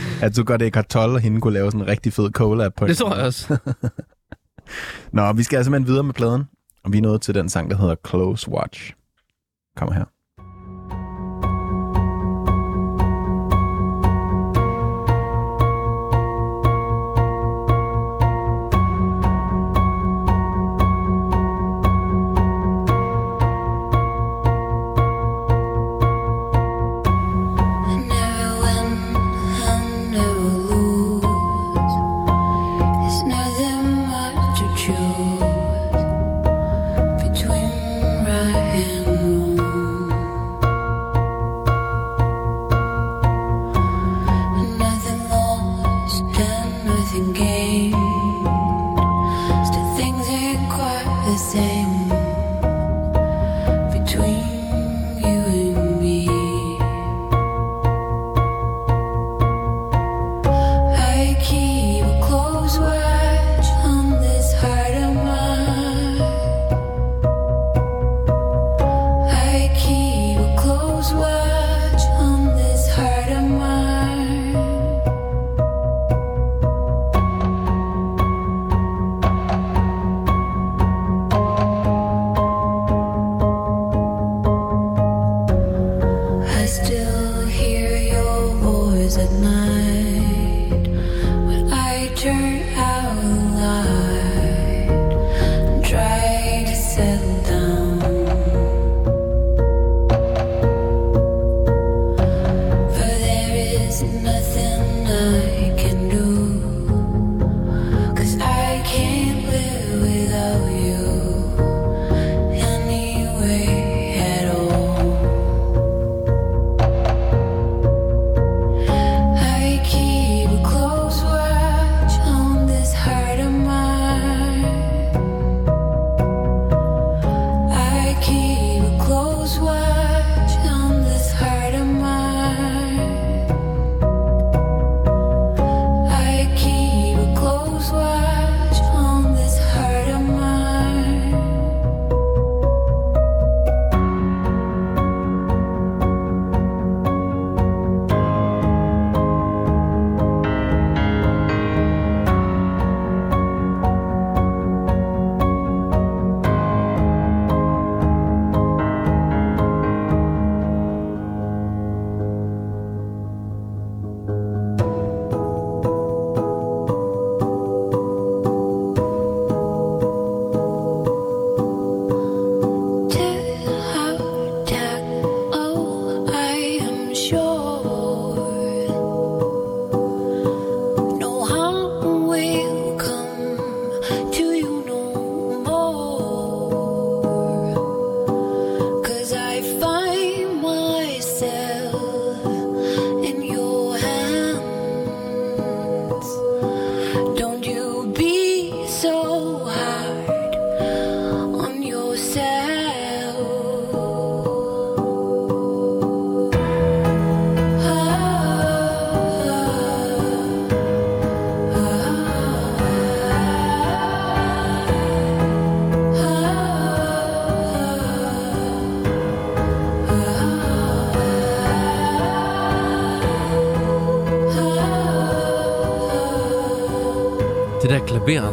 Speaker 2: [LAUGHS] at du gør det i kartol, og hende kunne lave sådan en rigtig fed collab på
Speaker 1: Det tror jeg også. [LAUGHS]
Speaker 2: Nå, vi skal altså simpelthen videre med pladen. Og vi er nået til den sang, der hedder Close Watch.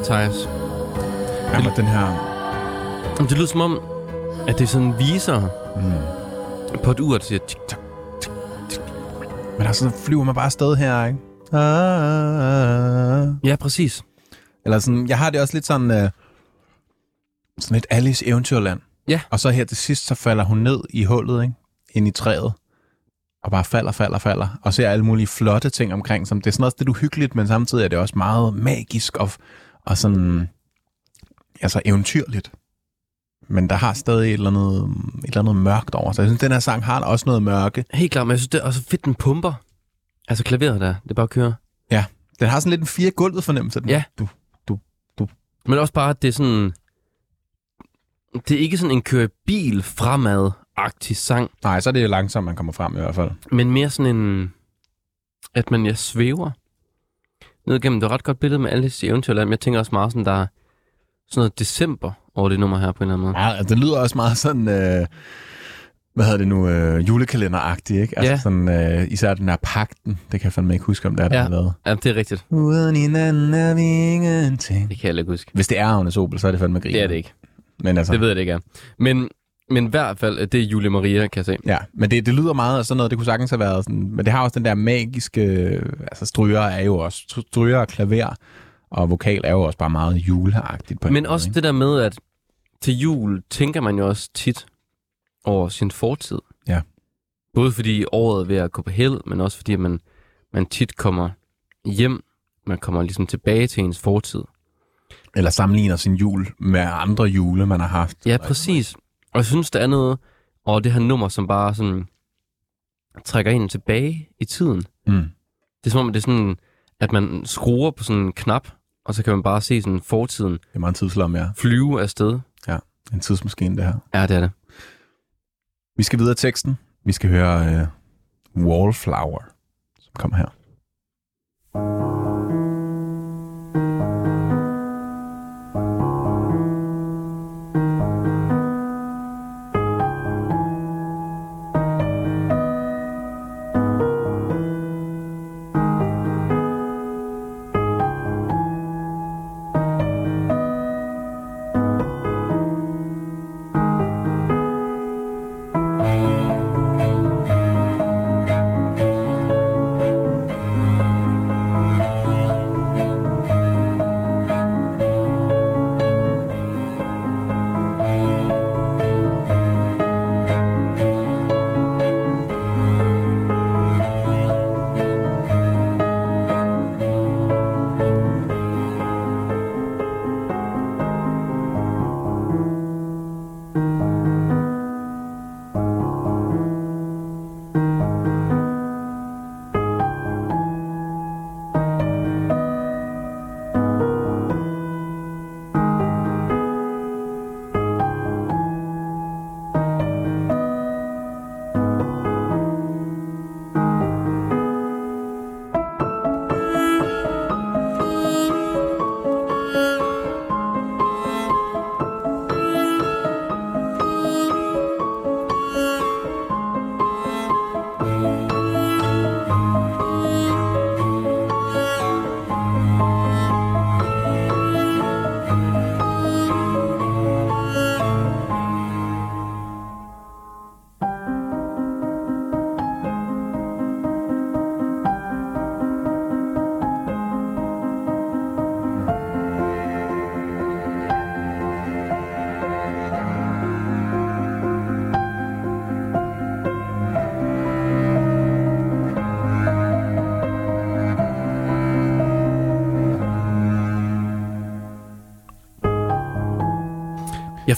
Speaker 1: Thijs,
Speaker 2: Jamen, den her...
Speaker 1: det lyder som om, at det er sådan viser mm. på et ur, der siger tik tak.
Speaker 2: Men altså, så flyver man bare afsted her, ikke? Ah.
Speaker 1: Ja, præcis.
Speaker 2: Eller sådan, jeg har det også lidt sådan, øh, sådan et Alice Eventyrland.
Speaker 1: Ja.
Speaker 2: Og så her til sidst, så falder hun ned i hullet, ikke? Ind i træet. Og bare falder, falder, falder. Og ser alle mulige flotte ting omkring som Det er sådan også lidt uhyggeligt, men samtidig er det også meget magisk og, og sådan, altså eventyrligt. Men der har stadig et eller, andet, et eller andet mørkt over sig. Jeg synes, den her sang har også noget mørke.
Speaker 1: Helt klart, men jeg synes, det er også fedt, den pumper. Altså klaveret der, det bare at køre.
Speaker 2: Ja. Den har sådan lidt en fire gulvet fornemmelse. Den.
Speaker 1: Ja.
Speaker 2: Du,
Speaker 1: Men også bare, at det er sådan... Det er ikke sådan en køre bil fremad-agtig sang,
Speaker 2: nej, så er det langsomt, man kommer frem i hvert fald.
Speaker 1: men mere sådan en... At man ja, svæver ned igennem. Det er et ret godt billede med Alice i Eventyrland, jeg tænker også meget sådan, der er sådan noget december over det nummer her på en eller anden måde.
Speaker 2: Ja, altså, det lyder også meget sådan, øh, hvad hedder det nu, øh, julekalenderagtigt, ikke? Altså
Speaker 1: Ja.
Speaker 2: sådan, øh, især den der pakten, det kan jeg fandme ikke huske, om det er, der
Speaker 1: Ja.
Speaker 2: har lavet.
Speaker 1: Ja, det er rigtigt.
Speaker 2: Uden hinanden er vi ingenting.
Speaker 1: Det kan jeg ikke huske.
Speaker 2: Hvis det er Agnes Opel, så er det fandme grin.
Speaker 1: Det er det ikke.
Speaker 2: Men altså,
Speaker 1: Det ved jeg det ikke er. Men, men i hvert fald, det er Julie Maria, kan jeg se.
Speaker 2: Ja, men det, det lyder meget af sådan noget, det kunne sagtens have været sådan, men det har også den der magiske, altså stryger er jo også, stryger og klaver, og vokal er jo også bare meget juleagtigt på en
Speaker 1: Men
Speaker 2: måde,
Speaker 1: også
Speaker 2: ikke?
Speaker 1: det der med, at til jul tænker man jo også tit over sin fortid.
Speaker 2: Ja.
Speaker 1: Både fordi året er ved at gå på held, men også fordi man, man tit kommer hjem, man kommer ligesom tilbage til ens fortid.
Speaker 2: Eller sammenligner sin jul med andre jule, man har haft.
Speaker 1: Ja, præcis. Og jeg synes, der er noget over det her nummer, som bare sådan trækker en tilbage i tiden.
Speaker 2: Mm.
Speaker 1: Det er som om, det er sådan, at man skruer på sådan en knap, og så kan man bare se sådan fortiden
Speaker 2: Det er meget tidslom, ja.
Speaker 1: flyve afsted.
Speaker 2: En tidsmaskine, det her.
Speaker 1: Ja, det er det.
Speaker 2: Vi skal videre i teksten. Vi skal høre uh, Wallflower, som kommer her.
Speaker 1: Jeg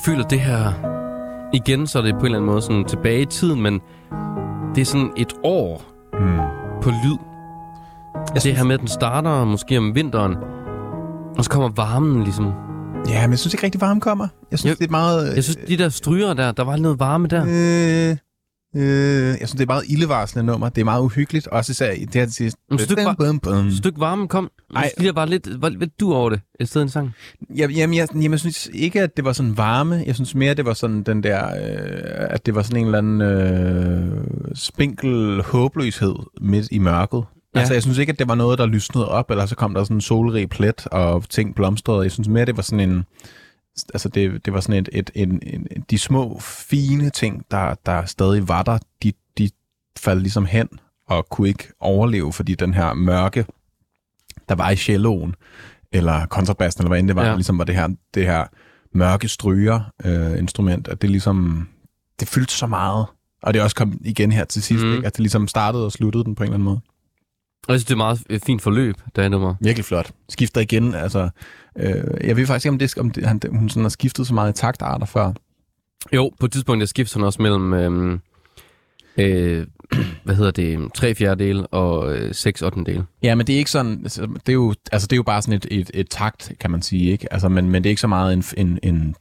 Speaker 1: føler det her... Igen, så er det på en eller anden måde sådan tilbage i tiden, men det er sådan et år
Speaker 2: Mm.
Speaker 1: på lyd. Jeg det her med, at den starter måske om vinteren, og så kommer varmen ligesom.
Speaker 2: Ja, men jeg synes ikke rigtig, varme kommer. Jeg synes,
Speaker 1: Jo,
Speaker 2: det er meget...
Speaker 1: Jeg synes, de der stryger der, der var noget varme der.
Speaker 2: Øh, øh, jeg synes, det er meget ildevarslende nummer. Det er meget uhyggeligt. Også især i det her til sidst.
Speaker 1: Men stykke var-
Speaker 2: bum, bum.
Speaker 1: Et stykke varme kom.
Speaker 2: Ej.
Speaker 1: Ej. Der var lidt, var lidt du over det, i stedet en sang.
Speaker 2: Ja, jamen, jeg, jamen, jeg synes ikke, at det var sådan varme. Jeg synes mere, det var sådan den der, øh, at det var sådan en eller anden øh, spinkel håbløshed midt i mørket.
Speaker 3: Ja. Altså, jeg synes ikke, at det var noget, der lysnede op, eller så kom der sådan en solrig plet, og ting blomstrede. Jeg synes mere, det var sådan en... Altså, det, det var sådan et, et, en, en, de små, fine ting, der, der stadig var der, de, de faldt ligesom hen, og kunne ikke overleve, fordi den her mørke, der var i celloen, eller kontrabassen, eller hvad end det var,
Speaker 1: Ja.
Speaker 3: ligesom var det her, det her mørke stryger øh, instrument, at det ligesom, det fyldte så meget. Og det også kom igen her til sidst, mm. ikke? at det ligesom startede og sluttede den på en eller anden måde.
Speaker 1: Og jeg synes, det er meget øh, fint forløb, det her nummer.
Speaker 3: Virkelig flot. Skifter igen, altså, øh, jeg ved faktisk ikke, om, det, om det, han, hun sådan har skiftet så meget i taktarter før.
Speaker 1: Jo, på et tidspunkt der skifter hun også mellem, øhm, øh, [CLEARS THROAT] hvad hedder det, tre fjerdedel og øh, seks ottendel.
Speaker 3: Ja, men det er ikke sådan, altså, det er jo, altså, det er jo bare sådan et, et, et takt, kan man sige, ikke? Altså, men, men det er ikke så meget en, en, en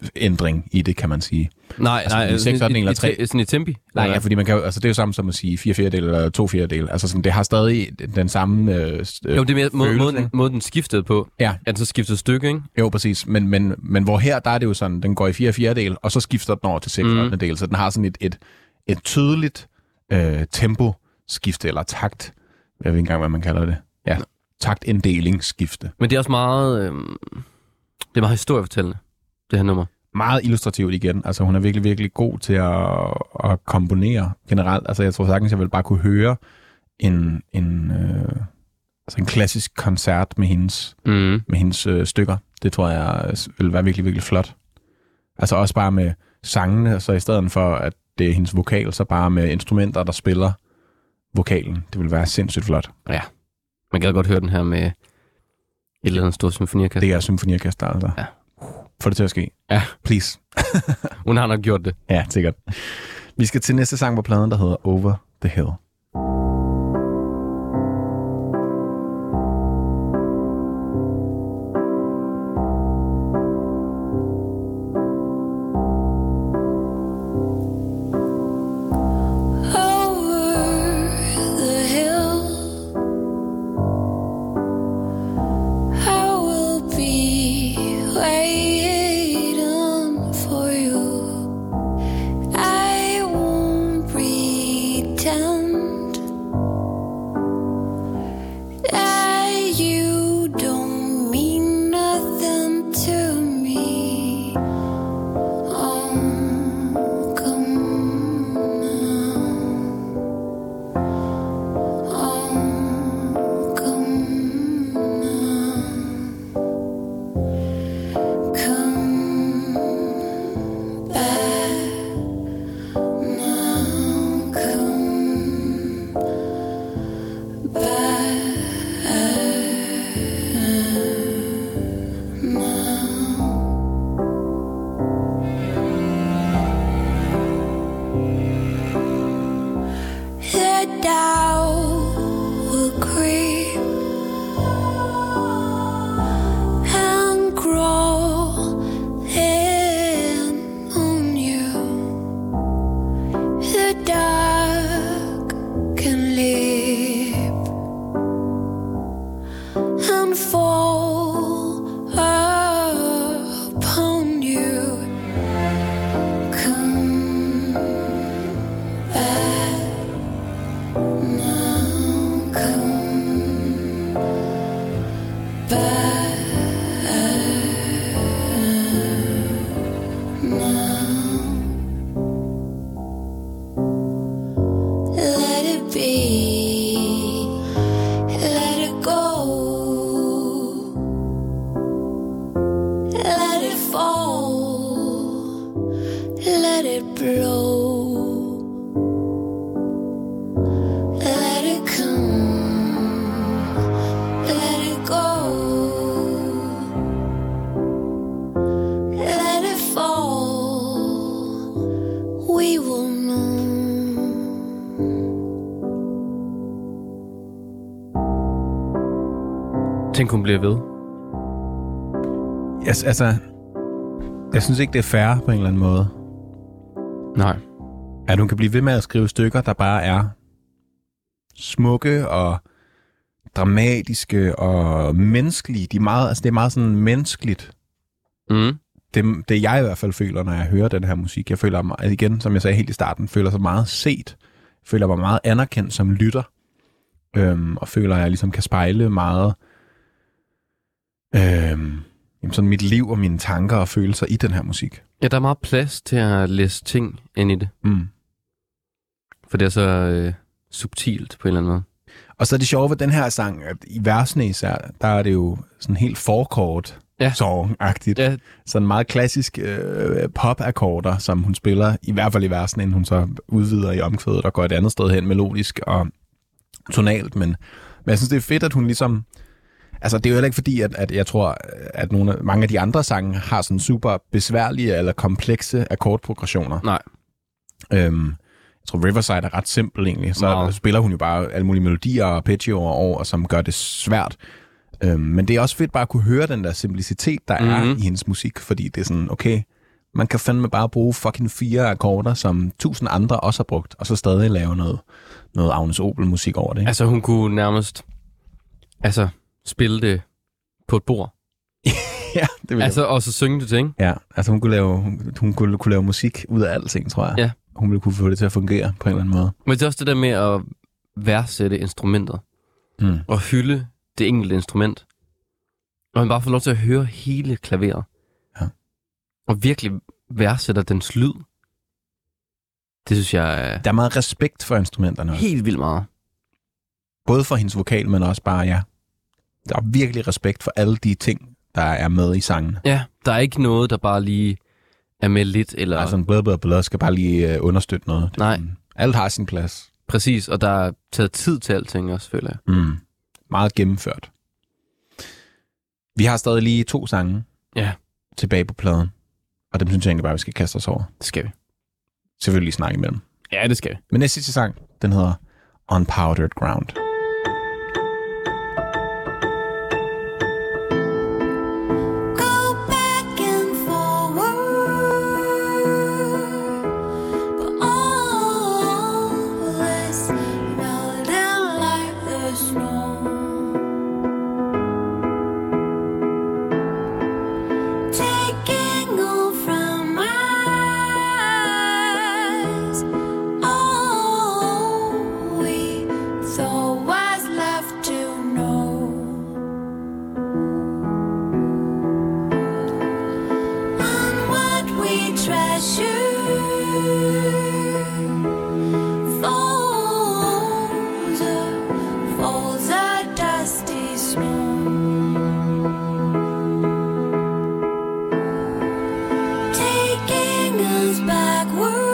Speaker 3: tidsændring i det, kan man sige.
Speaker 1: Nej,
Speaker 3: Altså,
Speaker 1: nej,
Speaker 3: i seks
Speaker 1: sådan i-
Speaker 3: og
Speaker 1: i-
Speaker 3: tre-
Speaker 1: i- Sådan i tempi?
Speaker 3: Nej,
Speaker 1: eller
Speaker 3: ja, fordi man kan altså, det er jo samme som at sige fire fjerdedel eller to fjerdedel. Altså, sådan, det har stadig den samme øh,
Speaker 1: hvad? Jo, det er mere må,
Speaker 3: følelse,
Speaker 1: måden,
Speaker 3: ikke?
Speaker 1: måden, den skiftede på.
Speaker 3: Ja.
Speaker 1: At den så skiftede stykke, ikke?
Speaker 3: Jo, præcis. Men, men, men hvor her, der er det jo sådan, den går i fire fjerdedel, og så skifter den over til seks
Speaker 1: Mhm.
Speaker 3: mm. del. Så den har sådan et, et, et tydeligt øh, tempo-skifte, eller takt. Jeg ved ikke engang, hvad man kalder det. Ja, taktindelingsskifte.
Speaker 1: Men det er også meget, øh, det er meget historiefortællende, det her nummer.
Speaker 3: Meget illustrativt igen. Altså, hun er virkelig, virkelig god til at, at komponere generelt. Altså, jeg tror sagtens, jeg vil bare kunne høre en, en, øh, altså en klassisk koncert med hendes
Speaker 1: Mm.
Speaker 3: med hendes øh, stykker. Det tror jeg øh, vil være virkelig, virkelig flot. Altså også bare med sangene, så i stedet for, at det er hendes vokal, så bare med instrumenter, der spiller vokalen. Det vil være sindssygt flot.
Speaker 1: Ja. Man kan godt høre den her med et eller andet stort symfoniorkester.
Speaker 3: Det er symfoniorkester, altså.
Speaker 1: Ja.
Speaker 3: Få det til at ske.
Speaker 1: Ja.
Speaker 3: Please.
Speaker 1: Hun har nok gjort det.
Speaker 3: Ja, sikkert. Vi skal til næste sang på pladen, der hedder Over the Hill.
Speaker 1: Bliver ved.
Speaker 3: Yes, altså, jeg synes ikke, det er fair på en eller anden måde.
Speaker 1: Nej.
Speaker 3: At hun kan blive ved med at skrive stykker, der bare er smukke og dramatiske og menneskelige. De er meget, altså det er meget sådan menneskeligt.
Speaker 1: Mm.
Speaker 3: Det, det jeg i hvert fald føler, når jeg hører den her musik. Jeg føler mig, igen, som jeg sagde helt i starten, føler sig meget set. Jeg føler mig meget anerkendt som lytter.
Speaker 2: øhm, og føler, at jeg ligesom kan spejle meget øhm, jamen sådan mit liv og mine tanker og følelser i den her musik.
Speaker 1: Ja, der er meget plads til at læse ting ind i det.
Speaker 2: Mm.
Speaker 1: For det er så øh, subtilt på en eller anden måde.
Speaker 2: Og så er det sjove ved den her sang, at i versene især, der er det jo sådan helt forkort
Speaker 1: Ja.
Speaker 2: song-agtigt.
Speaker 1: Ja,
Speaker 2: Sådan meget klassisk øh, pop-akkorder, som hun spiller, i hvert fald i versen, inden hun så udvider i omkvædet og går et andet sted hen melodisk og tonalt. Men, men jeg synes, det er fedt, at hun ligesom... Altså, det er jo heller ikke fordi, at, at jeg tror, at nogle af, mange af de andre sange har sådan super besværlige eller komplekse akkordprogressioner.
Speaker 1: nej.
Speaker 2: Øhm, jeg tror, Riverside er ret simpel egentlig. Så
Speaker 1: Meget.
Speaker 2: spiller hun jo bare alle mulige melodier og arpeggioer over, som gør det svært. Øhm, men det er også fedt bare at kunne høre den der simplicitet, der mm-hmm. er
Speaker 1: Mhm.
Speaker 2: i hendes musik, fordi det er sådan, okay, man kan fandme bare bruge fucking fire akkorder, som tusind andre også har brugt, og så stadig lave noget, noget Agnes Opel-musik over det. Ikke?
Speaker 1: Altså, hun kunne nærmest altså, spille det på et bord. [LAUGHS]
Speaker 2: ja, det vil
Speaker 1: Altså, og så synge det til, ikke?
Speaker 2: Ja, altså hun kunne, lave, hun, hun kunne, kunne lave musik ud af alting, tror jeg.
Speaker 1: Ja.
Speaker 2: Hun ville kunne få det til at fungere på en eller anden måde.
Speaker 1: Men det er også det der med at værdsætte instrumentet.
Speaker 2: Mm.
Speaker 1: Og hylde det enkelte instrument. Og man bare får lov til at høre hele klaveret.
Speaker 2: Ja.
Speaker 1: Og virkelig værdsætter dens lyd. Det synes jeg er
Speaker 2: Der er meget respekt for instrumenterne. også.
Speaker 1: helt vildt meget.
Speaker 2: Både for hendes vokal, men også bare, ja. Der er virkelig respekt for alle de ting, der er med i sangen.
Speaker 1: Ja, der er ikke noget, der bare lige er med lidt, eller
Speaker 2: Altså en blad, blad, blad skal bare lige øh, understøtte noget. Det
Speaker 1: Nej.
Speaker 2: sådan- Alt har sin plads.
Speaker 1: præcis, og der er taget tid til alting også, føler jeg.
Speaker 2: Mm. Meget gennemført. Vi har stadig lige to sange
Speaker 1: Ja.
Speaker 2: tilbage på pladen. Og dem synes jeg egentlig bare, vi skal kaste os over.
Speaker 1: Det skal vi.
Speaker 2: Selvfølgelig snakke imellem.
Speaker 1: Ja, det skal vi.
Speaker 2: Men næste sidste sang, den hedder On Powdered Ground.
Speaker 3: turns backward.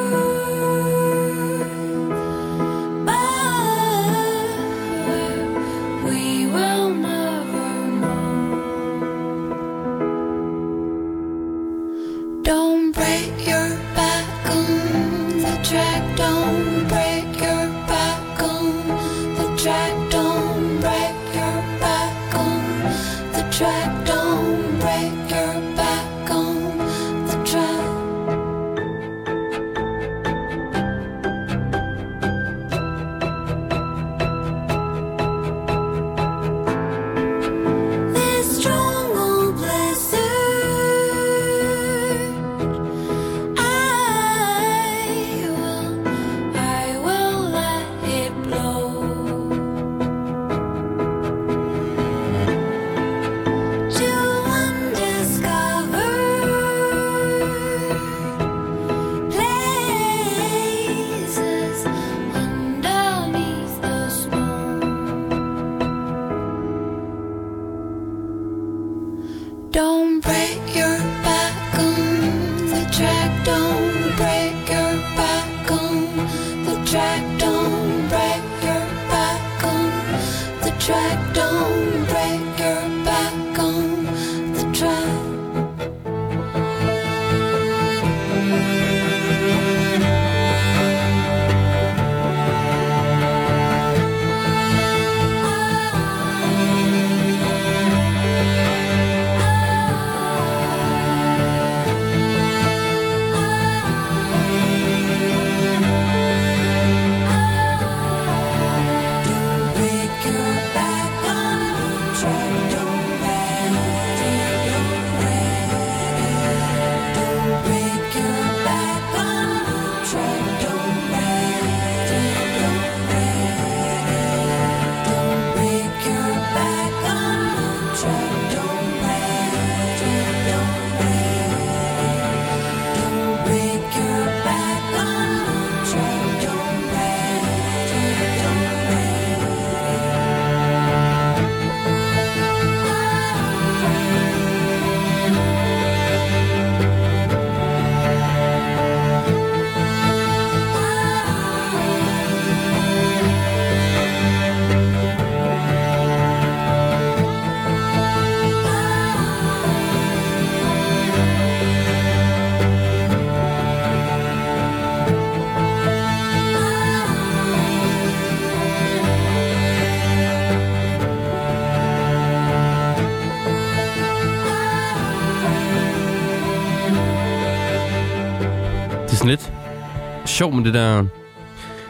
Speaker 1: Sjov med det der...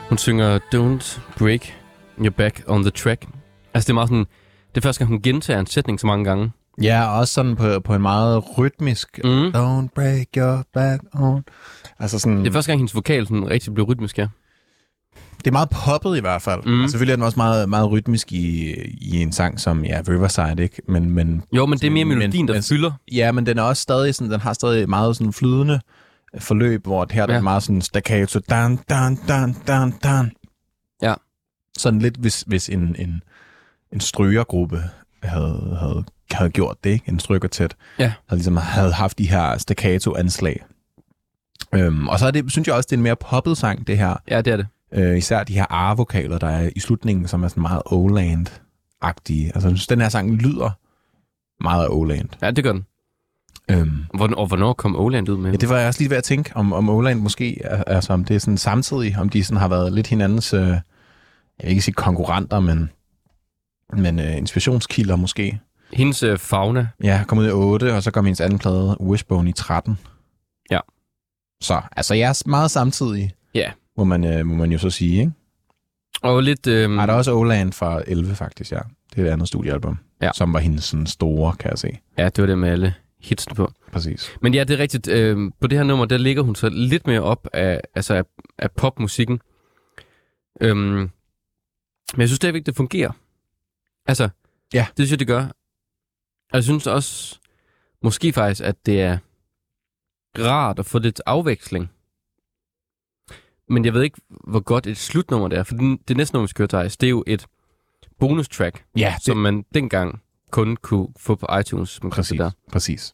Speaker 1: Hun synger Don't break your back on the track. Altså det er meget sådan... Det er første gang, hun gentager en sætning så mange gange.
Speaker 2: Ja, også sådan på, på en meget rytmisk...
Speaker 1: Mm.
Speaker 2: Don't break your back on... Altså sådan...
Speaker 1: Det er første gang, hendes vokal sådan rigtig blev rytmisk, ja.
Speaker 2: Det er meget poppet i hvert fald.
Speaker 1: Mm.
Speaker 2: Og selvfølgelig er den også meget, meget rytmisk i, i en sang som ja, Riverside, ikke? Men, men,
Speaker 1: Jo, men det er mere
Speaker 2: Men-
Speaker 1: melodien, der
Speaker 2: men-
Speaker 1: fylder.
Speaker 2: ja, men den er også stadig sådan, den har stadig meget sådan flydende forløb, hvor her ja. der er meget sådan staccato, dan, dan, dan, dan, dan.
Speaker 1: Ja.
Speaker 2: Sådan lidt, hvis, hvis en, en, en strygergruppe havde, havde, havde gjort det, ikke? En strygertæt,
Speaker 1: Ja.
Speaker 2: havde ligesom havde haft de her staccato-anslag. Øhm, og så er det, synes jeg også, det er en mere poppet sang, det her.
Speaker 1: Ja, det er det.
Speaker 2: Øh, især de her A-vokaler, der er i slutningen, som er sådan meget Oland-agtige. Altså, jeg synes, den her sang lyder meget af Oland.
Speaker 1: Ja, det gør den.
Speaker 2: Øhm,
Speaker 1: Hvornår, og hvornår kom Oland ud med?
Speaker 2: ja, det var jeg også lige ved at tænke, om, om Oland måske, er- altså om det er sådan samtidig, om de sådan har været lidt hinandens, øh, jeg vil ikke sige konkurrenter, men, men øh, inspirationskilder måske.
Speaker 1: Hendes øh, fauna.
Speaker 2: Ja, kom ud i 8, og så kom hendes anden plade, Wishbone, i 13.
Speaker 1: Ja.
Speaker 2: Så, altså jeg er meget samtidig,
Speaker 1: Ja.
Speaker 2: må man, øh, må man jo så sige, ikke?
Speaker 1: Og lidt... Øh,
Speaker 2: Nej, der er også Oland fra 11 faktisk, ja. Det er et andet studiealbum,
Speaker 1: Ja.
Speaker 2: som var hendes sådan store, kan jeg se.
Speaker 1: Ja, det var det med alle hitsene på.
Speaker 2: Præcis.
Speaker 1: Men ja, det er rigtigt. Øh, på det her nummer, der ligger hun så lidt mere op af, altså af, af popmusikken. Øhm, men jeg synes stadigvæk, det fungerer. Altså,
Speaker 2: Ja.
Speaker 1: det synes jeg, det gør. Og jeg synes også, måske faktisk, at det er rart at få lidt afveksling. Men jeg ved ikke, hvor godt et slutnummer det er, for den- det næste nummer, vi skal høre, det er jo et bonus track,
Speaker 2: Ja, det,
Speaker 1: som man dengang kun kunne få på iTunes. Man kan
Speaker 2: præcis.
Speaker 1: der.
Speaker 2: præcis.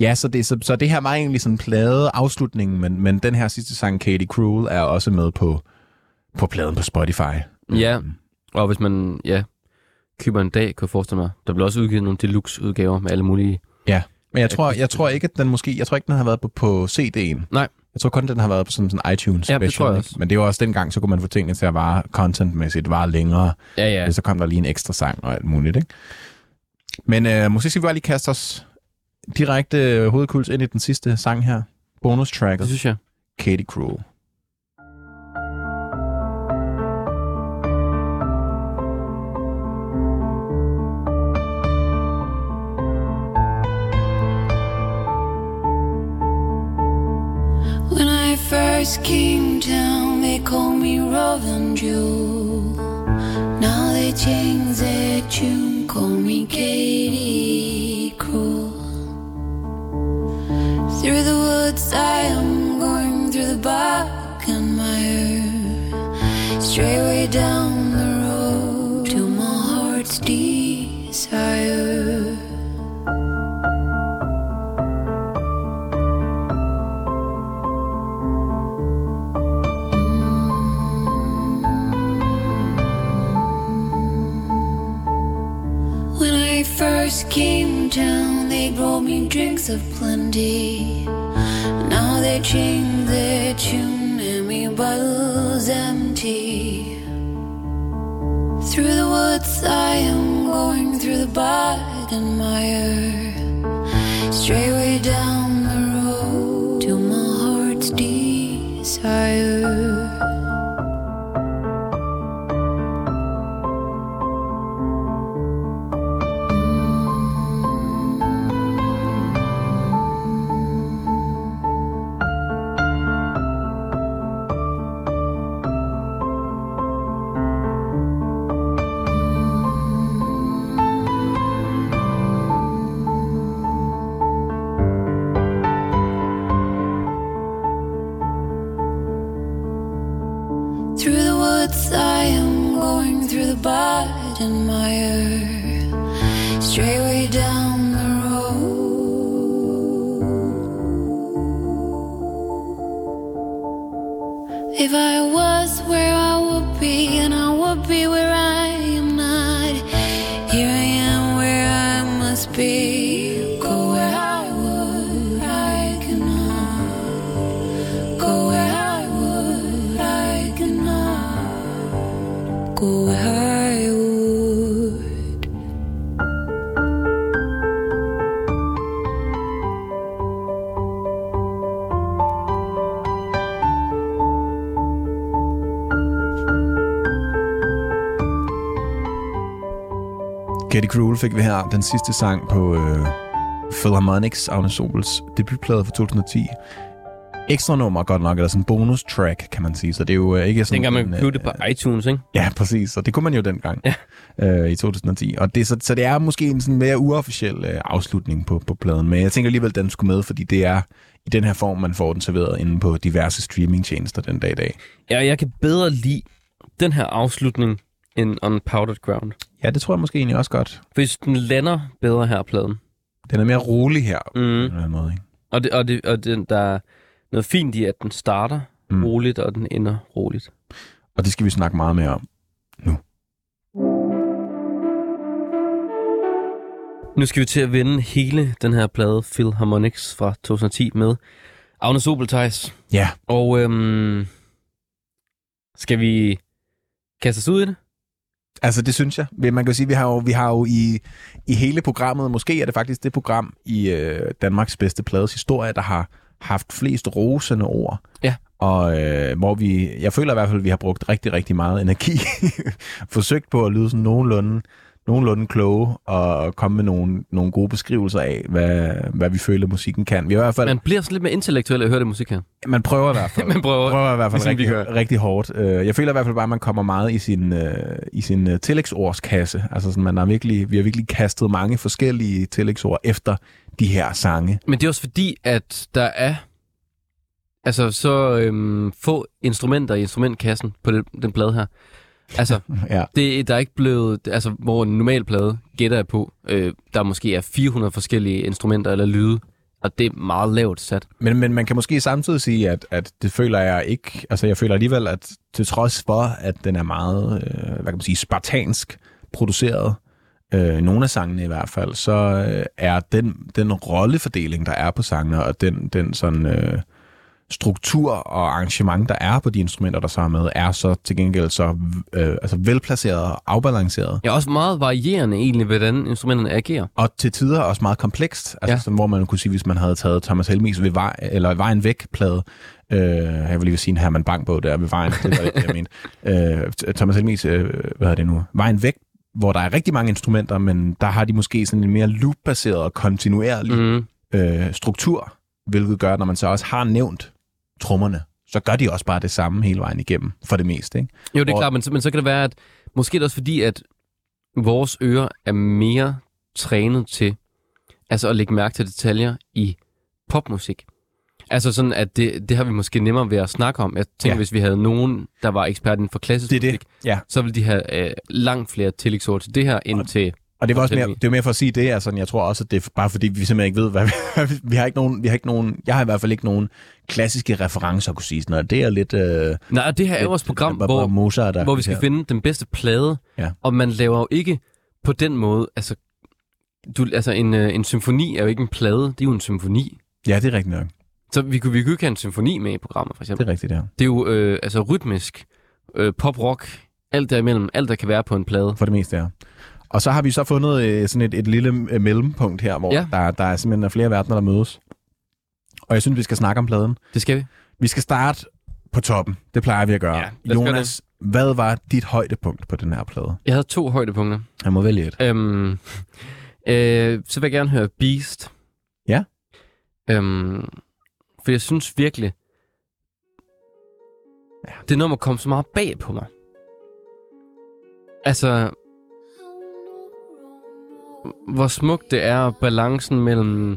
Speaker 2: Ja, så det, så, så det her var egentlig sådan plade afslutningen, men, men den her sidste sang, Katie Cruel, er også med på, på pladen på Spotify.
Speaker 1: Ja.
Speaker 2: Mm.
Speaker 1: Og hvis man, ja, køber en dag, kan jeg forestille mig, der bliver også udgivet nogle deluxe-udgaver med alle mulige...
Speaker 2: Men jeg tror, jeg tror ikke, at den måske, jeg tror ikke, den har været på, på CD'en.
Speaker 1: Nej.
Speaker 2: Jeg tror kun, den har været på sådan en iTunes
Speaker 1: Ja, det
Speaker 2: special.
Speaker 1: tror jeg også.
Speaker 2: Men det var også dengang, så kunne man få tingene til at vare contentmæssigt, vare længere.
Speaker 1: Ja,
Speaker 2: Ja.
Speaker 1: ja.
Speaker 2: Så kom der lige en ekstra sang og alt muligt, ikke? Men øh, måske skal vi bare lige kaste os direkte øh, hovedkuls ind i den sidste sang her. Bonus
Speaker 1: Det
Speaker 2: tracket,
Speaker 1: synes jeg.
Speaker 2: Katie Cruel.
Speaker 3: When I first came down, they called me Robin Jewel. Now they changed their tune, call me Katie Cruel. Through the woods, I am going through the bark and mire. Straight way down first came down, they brought me drinks of plenty. Now they changed their tune and me bottles empty. Through the woods, I am going through the bog and mire. Straight way down the road to my heart's desire.
Speaker 2: Fik vi her. Den sidste sang på øh, Philharmonics, Agnes Sobels debutplade fra 2010. Ekstra nummer godt nok, eller sådan en bonus track, kan man sige. Så det er jo øh, ikke sådan...
Speaker 1: Dengang man kunne købe det på iTunes, ikke?
Speaker 2: Ja, præcis. Og det kunne man jo dengang
Speaker 1: Ja.
Speaker 2: øh, i 2010. Og det, så, så det er måske en sådan mere uofficiel øh, afslutning på, på pladen. Men jeg tænker alligevel, den skulle med, fordi det er i den her form, man får den serveret inde på diverse streamingtjenester den dag i dag.
Speaker 1: Ja, jeg kan bedre lide den her afslutning end On Powdered Ground.
Speaker 2: Ja, det tror jeg måske egentlig også godt.
Speaker 1: Hvis den lander bedre her, pladen.
Speaker 2: Den er mere rolig her. På en
Speaker 1: Mm.
Speaker 2: eller anden måde, ikke?
Speaker 1: Og, det, og, det, og den, der er noget fint i, at den starter
Speaker 2: Mm.
Speaker 1: mm. roligt, og den ender roligt.
Speaker 2: Og det skal vi snakke meget mere om.
Speaker 1: Nu skal vi til at vende hele den her plade Philharmonics fra 2010 med Agnes Obeltheis.
Speaker 2: Ja.
Speaker 1: Og øhm, skal vi kaste os ud i det?
Speaker 2: Altså, det synes jeg. Man kan jo sige, vi har jo, vi har jo i, i hele programmet, måske er det faktisk det program i øh, Danmarks bedste plades historie, der har haft flest rosende ord.
Speaker 1: Ja.
Speaker 2: Og øh, hvor vi, jeg føler i hvert fald, at vi har brugt rigtig, rigtig meget energi. [LAUGHS] Forsøgt på at lyde sådan nogenlunde, nogenlunde kloge og komme med nogle, nogle gode beskrivelser af, hvad, hvad vi føler, musikken kan. Vi har i hvert fald,
Speaker 1: Man bliver sådan lidt mere intellektuel at høre det musik her.
Speaker 2: man prøver i hvert [LAUGHS] fald.
Speaker 1: Man prøver.
Speaker 2: prøver i hvert fald
Speaker 1: ligesom
Speaker 2: rigtig, rigtig hårdt. Øh, Jeg føler i hvert fald bare, at man kommer meget i sin, øh, i sin øh, tillægsordskasse. Altså sådan, man har virkelig, vi har virkelig kastet mange forskellige tillægsord efter de her sange.
Speaker 1: Men det er også fordi, at der er altså så øhm, få instrumenter i instrumentkassen på den, den plade her. Altså, [LAUGHS]
Speaker 2: Ja.
Speaker 1: det, der er ikke blevet, altså hvor en normal plade gætter jeg på, øh, der måske er 400 forskellige instrumenter eller lyde, og det er meget lavt sat.
Speaker 2: Men, men man kan måske samtidig sige, at, at det føler jeg ikke... Altså jeg føler alligevel, at til trods for, at den er meget, øh, hvad kan man sige, spartansk produceret, øh, nogle af sangene i hvert fald, så øh, er den, den rollefordeling, der er på sangene, og den, den sådan... Øh, struktur og arrangement, der er på de instrumenter, der så er med, er så til gengæld så øh, altså velplaceret og afbalanceret.
Speaker 1: Er også meget varierende egentlig, hvordan instrumenterne agerer.
Speaker 2: Og til tider også meget komplekst, altså
Speaker 1: Ja.
Speaker 2: ja. sådan, hvor man kunne sige, hvis man havde taget Thomas Helmis ved vej, eller Vejen Væk-plade, øh, jeg vil lige sige en Herman Bang-bog der ved Vejen, det var ikke det, jeg mente. Øh, Thomas Helmis, øh, hvad hedder det nu, Vejen Væk, hvor der er rigtig mange instrumenter, men der har de måske sådan en mere loop-baseret og kontinuerlig
Speaker 1: Mm.
Speaker 2: øh, struktur, hvilket gør, når man så også har nævnt trommerne, så gør de også bare det samme hele vejen igennem, for det meste. Ikke?
Speaker 1: Jo, det er
Speaker 2: Og-
Speaker 1: klart, men, så- men så kan det være, at måske er det også fordi, at vores ører er mere trænet til altså at lægge mærke til detaljer i popmusik. Altså sådan, at det, det har vi måske nemmere ved at snakke om. Jeg tænker,
Speaker 2: Ja.
Speaker 1: hvis vi havde nogen, der var ekspert inden for klassisk
Speaker 2: Det er det.
Speaker 1: musik,
Speaker 2: Ja.
Speaker 1: så ville de have øh, langt flere tillægsord til det her, end
Speaker 2: Og-
Speaker 1: til...
Speaker 2: Og det var også mere, det er mere for at sige det, altså, jeg tror også, at det er bare fordi, vi simpelthen ikke ved, [LAUGHS] hvad vi, vi har ikke nogen, vi har ikke nogen, jeg har i hvert fald ikke nogen klassiske referencer at kunne sige sådan noget. Det er lidt... Øh,
Speaker 1: Nej, det her er jo vores program, hvor,
Speaker 2: Mozart, der,
Speaker 1: hvor vi skal finde den bedste plade,
Speaker 2: Ja.
Speaker 1: og man laver jo ikke på den måde, altså, du, altså en, øh, en symfoni er jo ikke en plade, det er jo en symfoni.
Speaker 2: Ja, det er rigtigt nok.
Speaker 1: Så vi kunne, vi kunne ikke have en symfoni med i programmet, for
Speaker 2: Det
Speaker 1: eksempel.
Speaker 2: er rigtigt, ja.
Speaker 1: Det er jo øh, altså rytmisk, øh, pop-rock, alt derimellem, alt der kan være på en plade.
Speaker 2: For det meste, ja. Og så har vi så fundet øh, sådan et, et lille øh, mellempunkt her, hvor
Speaker 1: Ja.
Speaker 2: der, der er simpelthen flere verdener, der mødes. Og jeg synes, vi skal snakke om pladen.
Speaker 1: Det skal vi.
Speaker 2: Vi skal starte på toppen. Det plejer vi at gøre.
Speaker 1: Ja, gøre
Speaker 2: Jonas, hvad var dit højdepunkt på den her plade?
Speaker 1: Jeg havde to højdepunkter.
Speaker 2: Jeg må vælge et.
Speaker 1: Øhm, [LAUGHS] øh, så vil jeg gerne høre Beast.
Speaker 2: Ja.
Speaker 1: Øhm, for jeg synes virkelig, ja. det nummer kom så meget bag på mig. Altså, hvor smukt det er, balancen mellem øh,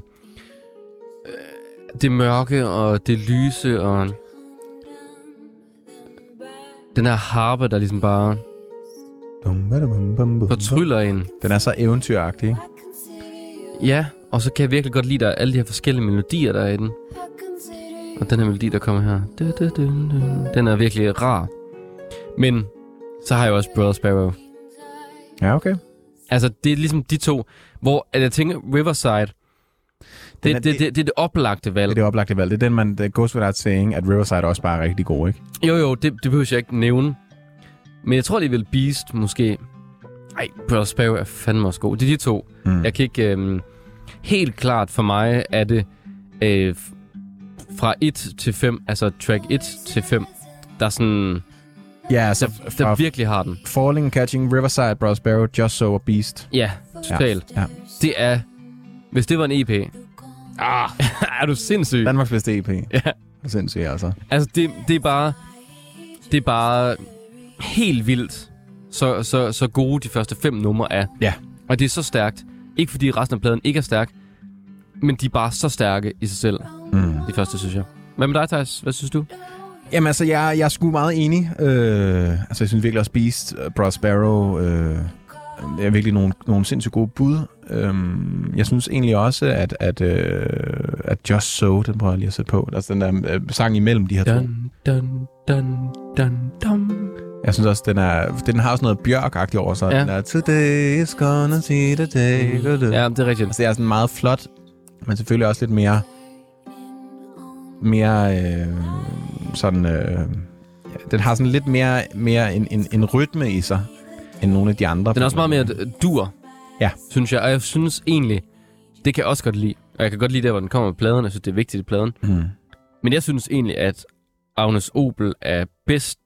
Speaker 1: det mørke og det lyse, og den her harpe, der ligesom bare fortryller en.
Speaker 2: Den er så eventyragtig, ikke?
Speaker 1: Ja, og så kan jeg virkelig godt lide, der er alle de her forskellige melodier, der er i den. Og den her melodi, der kommer her, den er virkelig rar. Men så har jeg også Brother Sparrow.
Speaker 2: Ja, okay.
Speaker 1: Altså, det er ligesom de to, hvor at jeg tænker, Riverside, det,
Speaker 2: er-
Speaker 1: det, det, det, det er det oplagte valg.
Speaker 2: Det er det oplagte valg. Det er den, man det goes without saying, at Riverside også bare er rigtig god, ikke?
Speaker 1: Jo, jo, det, det behøver jeg ikke nævne. Men jeg tror alligevel Beast måske... Ej, Brother Sparrow er fandme også god. Det er de to.
Speaker 2: Mm.
Speaker 1: Jeg kan ikke... Øhm, helt klart for mig er det øh, fra 1 til 5, altså track 1 til 5, der er sådan...
Speaker 2: Ja, altså
Speaker 1: der,
Speaker 2: fra
Speaker 1: der virkelig har den.
Speaker 2: Falling, Catching, Riverside, Brother Sparrow, Just So og Beast.
Speaker 1: Ja, totalt.
Speaker 2: Ja.
Speaker 1: Det er... Hvis det var en EP... Ah, [LAUGHS] er du sindssyg?
Speaker 2: Danmarks bedste EP.
Speaker 1: Ja.
Speaker 2: Sindssygt, altså.
Speaker 1: Altså, det, det er bare... Det er bare helt vildt, så, så, så gode de første fem numre er.
Speaker 2: Ja.
Speaker 1: Og det er så stærkt. Ikke fordi resten af pladen ikke er stærk, men de er bare så stærke i sig selv,
Speaker 2: Mm.
Speaker 1: de første, synes jeg. Hvad med dig, Thijs? Hvad synes du?
Speaker 2: Jamen altså, jeg, jeg er sgu meget enig. Øh, altså, jeg synes virkelig også Beast, uh, Brother Sparrow, øh, det er virkelig nogle, nogle sindssygt gode bud. Øhm, jeg synes egentlig også, at, at, øh, at Just So, den prøver jeg lige at sætte på. Altså den der øh, sang imellem de her to.
Speaker 1: Dun, dun, dun, dun, dun.
Speaker 2: Jeg synes også, den, er, den har også noget bjørk over sig.
Speaker 1: Ja.
Speaker 2: Den er, Today is gonna be the day.
Speaker 1: Ja, det er rigtigt.
Speaker 2: Altså, det er sådan meget flot, men selvfølgelig også lidt mere... Mere øh, sådan... Øh, den har sådan lidt mere, mere en, en, en rytme i sig, end nogle af de andre.
Speaker 1: Den er også meget mere øh, dur,
Speaker 2: Ja.
Speaker 1: synes jeg. Og jeg synes egentlig, det kan jeg også godt lide. Og jeg kan godt lide der, hvor den kommer med pladen. Jeg synes, det er vigtigt i pladen.
Speaker 2: Mm.
Speaker 1: Men jeg synes egentlig, at Agnes Obel er bedst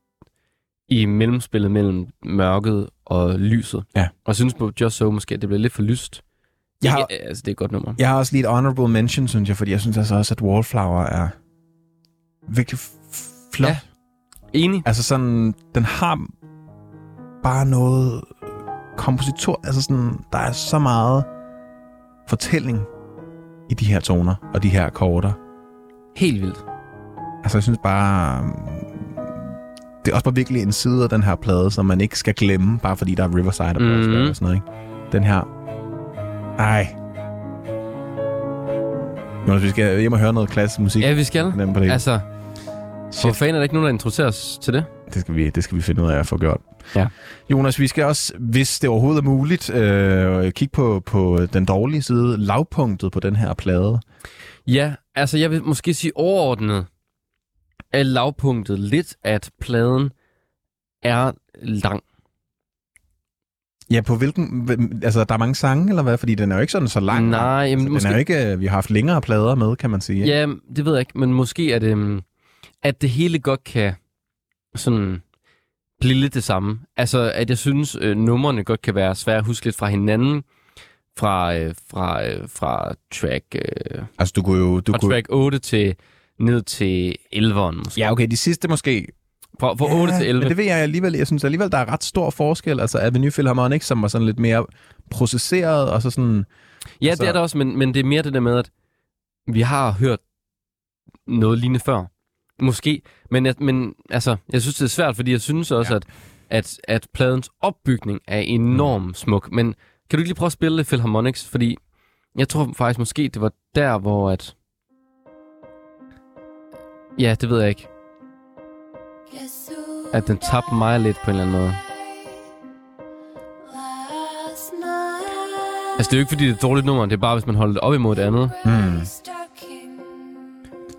Speaker 1: i mellemspillet mellem mørket og lyset.
Speaker 2: Ja.
Speaker 1: Og jeg synes på Just So måske, at det bliver lidt for lyst.
Speaker 2: Jeg har-
Speaker 1: Ikke, altså, det er et godt nummer.
Speaker 2: Jeg har også lige et honorable mention, synes jeg, fordi jeg synes altså også, at Wallflower er virkelig flot.
Speaker 1: Ja. Enig?
Speaker 2: Altså sådan, den har bare noget kompositor, altså sådan, der er så meget fortælling i de her toner og de her akkorder.
Speaker 1: Helt vildt.
Speaker 2: Altså jeg synes bare, um, det er også bare virkelig en side af den her plade, som man ikke skal glemme, bare fordi der er Riverside og, mm-hmm. og sådan noget, ikke? Den her, ej. Jonas, vi skal hjem og høre noget klassisk musik.
Speaker 1: Ja, vi skal.
Speaker 2: Nem på det.
Speaker 1: Altså,
Speaker 2: Shit.
Speaker 1: for fanden er der ikke nogen, der introducerer os til det?
Speaker 2: Det skal, vi, det skal vi finde ud af at få gjort.
Speaker 1: Ja.
Speaker 2: Jonas, vi skal også, hvis det overhovedet er muligt, øh, kigge på, på den dårlige side, lavpunktet på den her plade.
Speaker 1: Ja, altså jeg vil måske sige overordnet, er lavpunktet lidt, at pladen er lang.
Speaker 2: Ja, på hvilken... Altså, der er mange sange, eller hvad? Fordi den er jo ikke sådan så lang.
Speaker 1: Nej, jamen,
Speaker 2: altså,
Speaker 1: måske-
Speaker 2: Den er jo ikke... øh, Vi har haft længere plader med, kan man sige.
Speaker 1: Ja, det ved jeg ikke, men måske er det, mm, at det hele godt kan sådan blive lidt det samme. Altså, at jeg synes, øh, numrene godt kan være svære at huske lidt fra hinanden, fra, øh, fra, øh, fra track, øh,
Speaker 2: Altså, du kunne jo... Du
Speaker 1: fra
Speaker 2: kunne...
Speaker 1: track 8 til ned til 11'eren måske.
Speaker 2: Ja, okay, de sidste måske...
Speaker 1: Fra, fra 8 til 11.
Speaker 2: Men det ved jeg alligevel. Jeg synes alligevel, der er ret stor forskel. Altså, Avenue Philharmonic, som var sådan lidt mere processeret, og så sådan...
Speaker 1: Ja,
Speaker 2: Altså-
Speaker 1: det er der også, men, men det er mere det der med, at vi har hørt noget lignende før. Måske. Men, jeg, men altså, jeg synes, det er svært, fordi jeg synes også,
Speaker 2: Ja.
Speaker 1: ja. at, at, at pladens opbygning er enormt smuk. Men kan du ikke lige prøve at spille lidt Philharmonics? Fordi jeg tror faktisk måske, det var der, hvor at... Ja, det ved jeg ikke. At den tabte mig lidt på en eller anden måde. Altså, det er jo ikke, fordi det er et dårligt nummer. Det er bare, hvis man holder det op imod det andet.
Speaker 2: Mm.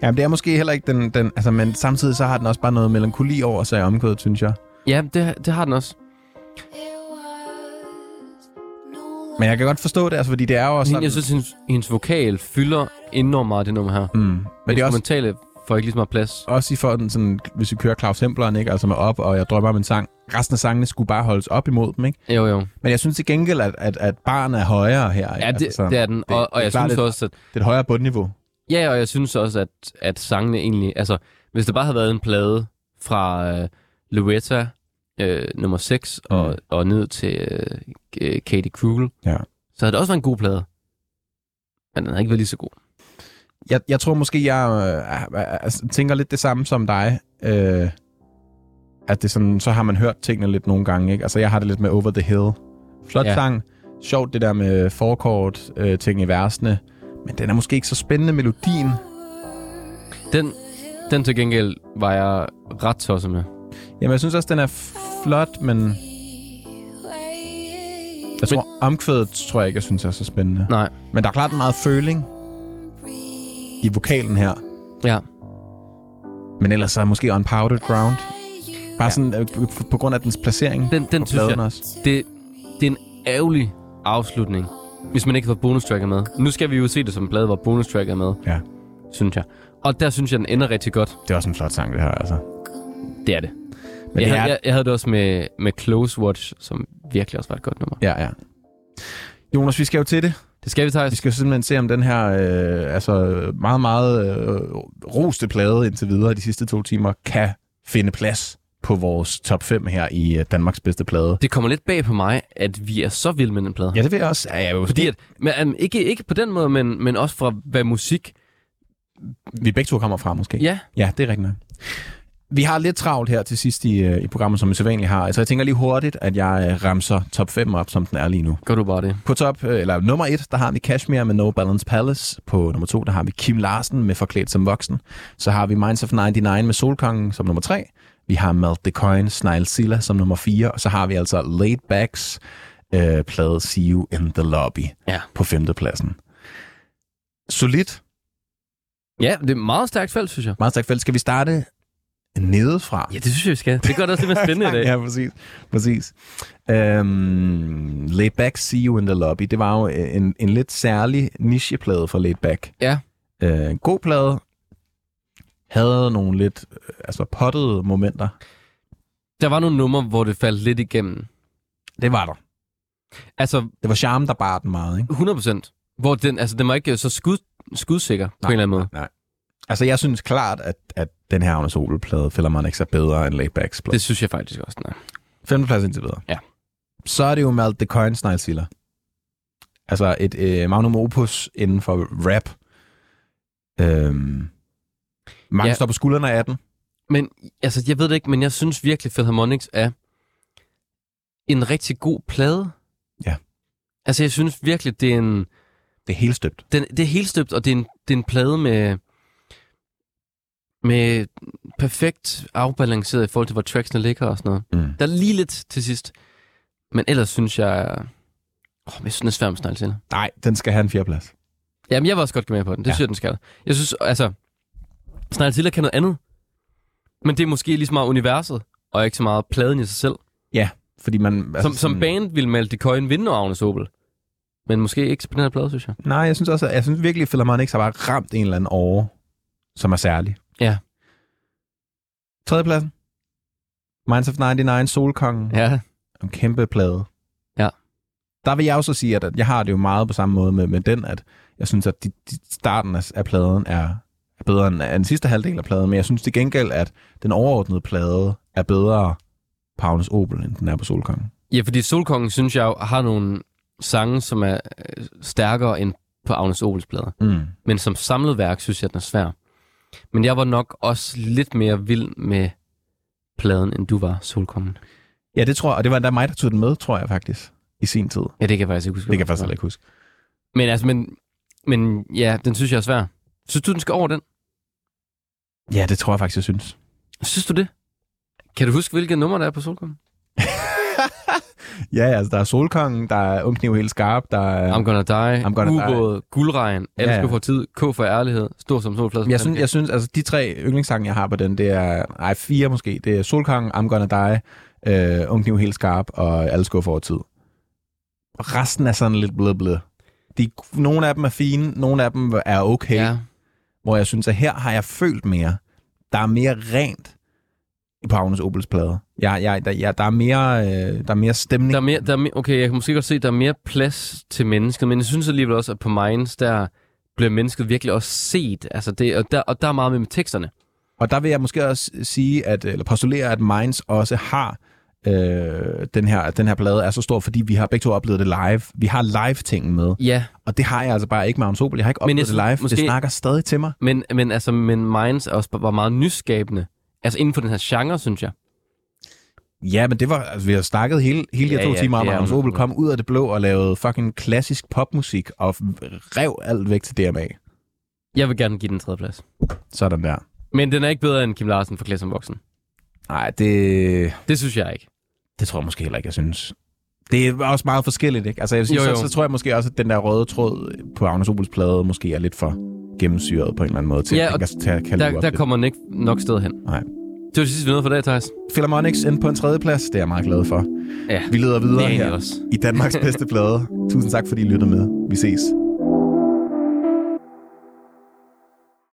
Speaker 2: Ja, det er måske heller ikke den, den... Altså, men samtidig så har den også bare noget melankoli over sig i omkvædet, synes jeg.
Speaker 1: Ja, det, det har den også.
Speaker 2: Men jeg kan godt forstå det, altså, fordi det er jo også
Speaker 1: sådan... jeg synes, hendes, hendes vokal fylder enormt meget det nummer her.
Speaker 2: mm. Men det er også,
Speaker 1: Får ikke lige så meget plads.
Speaker 2: også i for den, sådan, hvis vi kører Claus Hempleren, ikke? Altså med op, og jeg drømmer om en sang. Resten af sangene skulle bare holdes op imod dem, ikke?
Speaker 1: Jo, jo.
Speaker 2: Men jeg synes til gengæld, at, at, at barn er højere her. Ikke?
Speaker 1: Ja, det,
Speaker 2: altså,
Speaker 1: det er den. Og, og
Speaker 2: det er
Speaker 1: jeg
Speaker 2: klart
Speaker 1: synes
Speaker 2: et-
Speaker 1: også, at...
Speaker 2: Det er et højere bundniveau.
Speaker 1: Ja, og jeg synes også, at, at sangene egentlig... Altså, hvis det bare havde været en plade fra øh, Luetta øh, nummer 6 og,
Speaker 2: Mm.
Speaker 1: og ned til øh, Katie Krugel,
Speaker 2: Ja.
Speaker 1: så havde det også været en god plade. Men den har ikke været lige så god.
Speaker 2: Jeg, jeg tror måske, jeg øh, altså, tænker lidt det samme som dig. Øh, at det sådan, så har man hørt tingene lidt nogle gange. Ikke? Altså, jeg har det lidt med Over the Hill. Flot ja. Sang. Sjovt det der med forkort øh, ting i versene. Men den er måske ikke så spændende melodien.
Speaker 1: Den, den til gengæld var jeg ret tosset med.
Speaker 2: Jamen, jeg synes også, den er flot, men jeg tror, omkvædet tror jeg ikke, jeg synes er så spændende.
Speaker 1: Nej.
Speaker 2: Men der er klart meget føling i vokalen her.
Speaker 1: Ja.
Speaker 2: Men ellers er måske on powdered ground. Bare ja. sådan øh, på grund af dens placering
Speaker 1: Den, den synes jeg,
Speaker 2: også.
Speaker 1: det, det er en ærgerlig afslutning, hvis man ikke har fået bonustracker med. Nu skal vi jo se det som en plade, hvor bonustracker er med,
Speaker 2: Ja,
Speaker 1: synes jeg. Og der synes jeg, den ender rigtig godt.
Speaker 2: det er også en flot sang, det her, altså.
Speaker 1: Det er det.
Speaker 2: Men
Speaker 1: jeg,
Speaker 2: det er,
Speaker 1: havde, jeg, jeg havde det også med, med Close Watch, som virkelig også var et godt nummer.
Speaker 2: ja, ja. Jonas, vi skal jo til det.
Speaker 1: Det skal vi,
Speaker 2: Vi
Speaker 1: Thijs.
Speaker 2: skal jo simpelthen se, om den her øh, altså meget, meget øh, roste plade indtil videre de sidste to timer kan finde plads på vores top 5 her i øh, Danmarks bedste plade.
Speaker 1: Det kommer lidt bag på mig, at vi er så vilde med den plade.
Speaker 2: Ja, det vil jeg også. Ja, jeg vil
Speaker 1: Fordi at, men, um, ikke, ikke på den måde, men, men også fra hvad musik...
Speaker 2: vi begge to kommer fra, måske.
Speaker 1: Ja,
Speaker 2: Ja, det er rigtigt nok. Vi har lidt travlt her til sidst i, øh, i programmet, som vi sædvanligt har. Altså, jeg tænker lige hurtigt, at jeg øh, ramser top 5 op, som den er lige nu.
Speaker 1: gør du bare det.
Speaker 2: På top, øh, eller nummer 1, der har vi Kashmir med No Balance Palace. På nummer 2, der har vi Kim Larsen med Forklædt som voksen. Så har vi Minds of 99 med Solkongen som nummer 3. Vi har Melt the Coin, Snail Silla som nummer 4. Og så har vi altså Laid Backs øh, plade See You in the Lobby
Speaker 1: Ja.
Speaker 2: på femtepladsen. Solidt.
Speaker 1: Ja, det er meget stærkt felt, synes jeg.
Speaker 2: Meget stærkt felt. Skal vi starte nedefra?
Speaker 1: Ja, det synes jeg, vi skal. Det gør det også lidt mere spændende i dag. [LAUGHS]
Speaker 2: ja, præcis. præcis. Øhm, Laid Back, See You in the Lobby, det var jo en, en lidt særlig nicheplade for Laid Back.
Speaker 1: Ja.
Speaker 2: Øh, en god plade, havde nogle lidt øh, altså pottede momenter.
Speaker 1: Der var nogle numre, hvor det faldt lidt igennem.
Speaker 2: Det var der.
Speaker 1: Altså,
Speaker 2: Det var charme, der bar den meget, ikke?
Speaker 1: 100 procent. Hvor den, altså, den var ikke så skud, skudsikker på en eller anden måde.
Speaker 2: Nej. Altså, jeg synes klart, at, at den her Agnes Opel-plade, Philharmonics, er bedre end Laid Backs plade.
Speaker 1: Det synes jeg faktisk også, den er.
Speaker 2: Femteplads indtil videre.
Speaker 1: Ja.
Speaker 2: Så er det jo Malt the Coin Snegelsiller. Altså et øh, magnum opus inden for rap. Øhm, mange
Speaker 1: ja.
Speaker 2: står på skuldrene af den.
Speaker 1: Men altså, jeg ved det ikke, men jeg synes virkelig, Philharmonics er en rigtig god plade.
Speaker 2: Ja.
Speaker 1: Altså, jeg synes virkelig, det er en...
Speaker 2: Det er helt støbt.
Speaker 1: Den, det er helt støbt, og det er en, det er en plade med, med perfekt afbalanceret i forhold til, hvor tracksene ligger og sådan noget.
Speaker 2: Mm.
Speaker 1: Der er lige lidt til sidst. Men ellers synes jeg... Men jeg synes, den er svær med Snegl til.
Speaker 2: Nej, den skal have en fjerdeplads.
Speaker 1: Jamen, jeg vil også godt med på den. Det
Speaker 2: Ja.
Speaker 1: ja. synes jeg, den skal. Jeg synes, altså... Snegl til kan noget andet. Men det er måske lige så meget universet, og ikke så meget pladen i sig selv.
Speaker 2: Fordi man... Altså
Speaker 1: Som, som band ville Malte Coyne vinde Agnes Opel. Men måske ikke på den her plade, synes jeg.
Speaker 2: Nej, jeg synes også, at jeg synes virkelig, at Philharmonics har bare ramt en eller anden over, som er særlig.
Speaker 1: Ja.
Speaker 2: Tredjepladsen. Minds of 99, Solkongen.
Speaker 1: Ja.
Speaker 2: En kæmpe plade.
Speaker 1: Ja.
Speaker 2: Der vil jeg også sige, at jeg har det jo meget på samme måde med, med den, at jeg synes, at de, de starten af, af pladen er, er bedre end, end den sidste halvdel af pladen, men jeg synes til gengæld, at den overordnede plade er bedre på Agnes Opel, end den er på Solkongen.
Speaker 1: Ja, fordi Solkongen, synes jeg, har nogle sange, som er øh, stærkere end på Agnes Opels plader.
Speaker 2: Mm.
Speaker 1: Men som samlet værk, synes jeg, den er svær. Men jeg var nok også lidt mere vild med pladen, end du var, Solkongen.
Speaker 2: Ja, det tror jeg, og det var endda mig, der tog den med, tror jeg faktisk, i sin tid.
Speaker 1: Ja, det kan jeg faktisk ikke huske.
Speaker 2: Det kan jeg faktisk heller ikke huske.
Speaker 1: Men altså, men, men ja, den synes jeg er svær. Synes du, den skal over den?
Speaker 2: Ja, det tror jeg faktisk, jeg synes.
Speaker 1: Synes du det? Kan du huske, hvilke nummer der er på Solkongen?
Speaker 2: Ja, altså, der er Solkongen, der er Ungkniv helt skarp, der er...
Speaker 1: I'm Gonna Die,
Speaker 2: I'm Gonna Die. Die.
Speaker 1: Ubåd, Guldregn, Alle
Speaker 2: Ja,
Speaker 1: for tid, K for ærlighed, Stor som solflad.
Speaker 2: Jeg synes, jeg synes, altså de tre yndlingssange, jeg har på den, det er, ej, fire måske. Det er Solkongen, I'm Gonna Die, øh, Ungkniv helt skarp og Alle skuffer over tid. Resten er sådan lidt blød blød. De, nogle af dem er fine, nogle af dem er okay. Ja. hvor jeg synes, at her har jeg følt mere. Der er mere rent på Agnes Opels plade. Jeg, jeg, der, jeg, der, er mere, øh, der er mere stemning.
Speaker 1: Der er mere, der er mere, okay, jeg kan måske godt se, at der er mere plads til mennesket, men jeg synes alligevel også, at på Minds, der bliver mennesket virkelig også set. Altså det, og, der, og der er meget med, med teksterne.
Speaker 2: Og der vil jeg måske også sige, at, eller postulere, at Minds også har øh, den, her, den her plade er så stor, fordi vi har begge to oplevet det live. Vi har live-tingen med,
Speaker 1: Ja,
Speaker 2: og det har jeg altså bare ikke med Agnes Opel. Jeg har ikke
Speaker 1: Men jeg
Speaker 2: oplevet det live.
Speaker 1: synes
Speaker 2: Det
Speaker 1: måske-
Speaker 2: snakker stadig til mig.
Speaker 1: men, men, altså, men Minds også var meget nyskabende. Altså inden for den her genre, synes jeg.
Speaker 2: Ja, men det var, altså, vi har snakket hele, hele de her
Speaker 1: Ja,
Speaker 2: to
Speaker 1: ja,
Speaker 2: timer om, at
Speaker 1: er-
Speaker 2: Agnes Opel kom ud af det blå og lavede fucking klassisk popmusik og rev alt væk til DMA.
Speaker 1: Jeg vil gerne give den tredje plads.
Speaker 2: Sådan der.
Speaker 1: Men den er ikke bedre end Kim Larsen for Klædt som voksen.
Speaker 2: Nej, det,
Speaker 1: Det synes jeg ikke.
Speaker 2: det tror jeg måske heller ikke, jeg synes. Det er også meget forskelligt, ikke? Altså, jeg synes,
Speaker 1: Jo,
Speaker 2: jo. Så, så tror jeg måske også, at den der røde tråd på Agnes Opels plade måske er lidt for gennemsyret på en eller anden måde til
Speaker 1: Ja,
Speaker 2: at, at, til at kalde
Speaker 1: Der, der kommer den ikke nok sted hen.
Speaker 2: Nej.
Speaker 1: Det var det sidste, vi nåede for dag, Thijs.
Speaker 2: Philharmonics ind på en tredje plads, det er jeg meget glad for.
Speaker 1: Ja,
Speaker 2: Vi leder
Speaker 1: er
Speaker 2: videre her
Speaker 1: også.
Speaker 2: i Danmarks bedste plade. [LAUGHS] Tusind tak, fordi I lyttede med. Vi ses.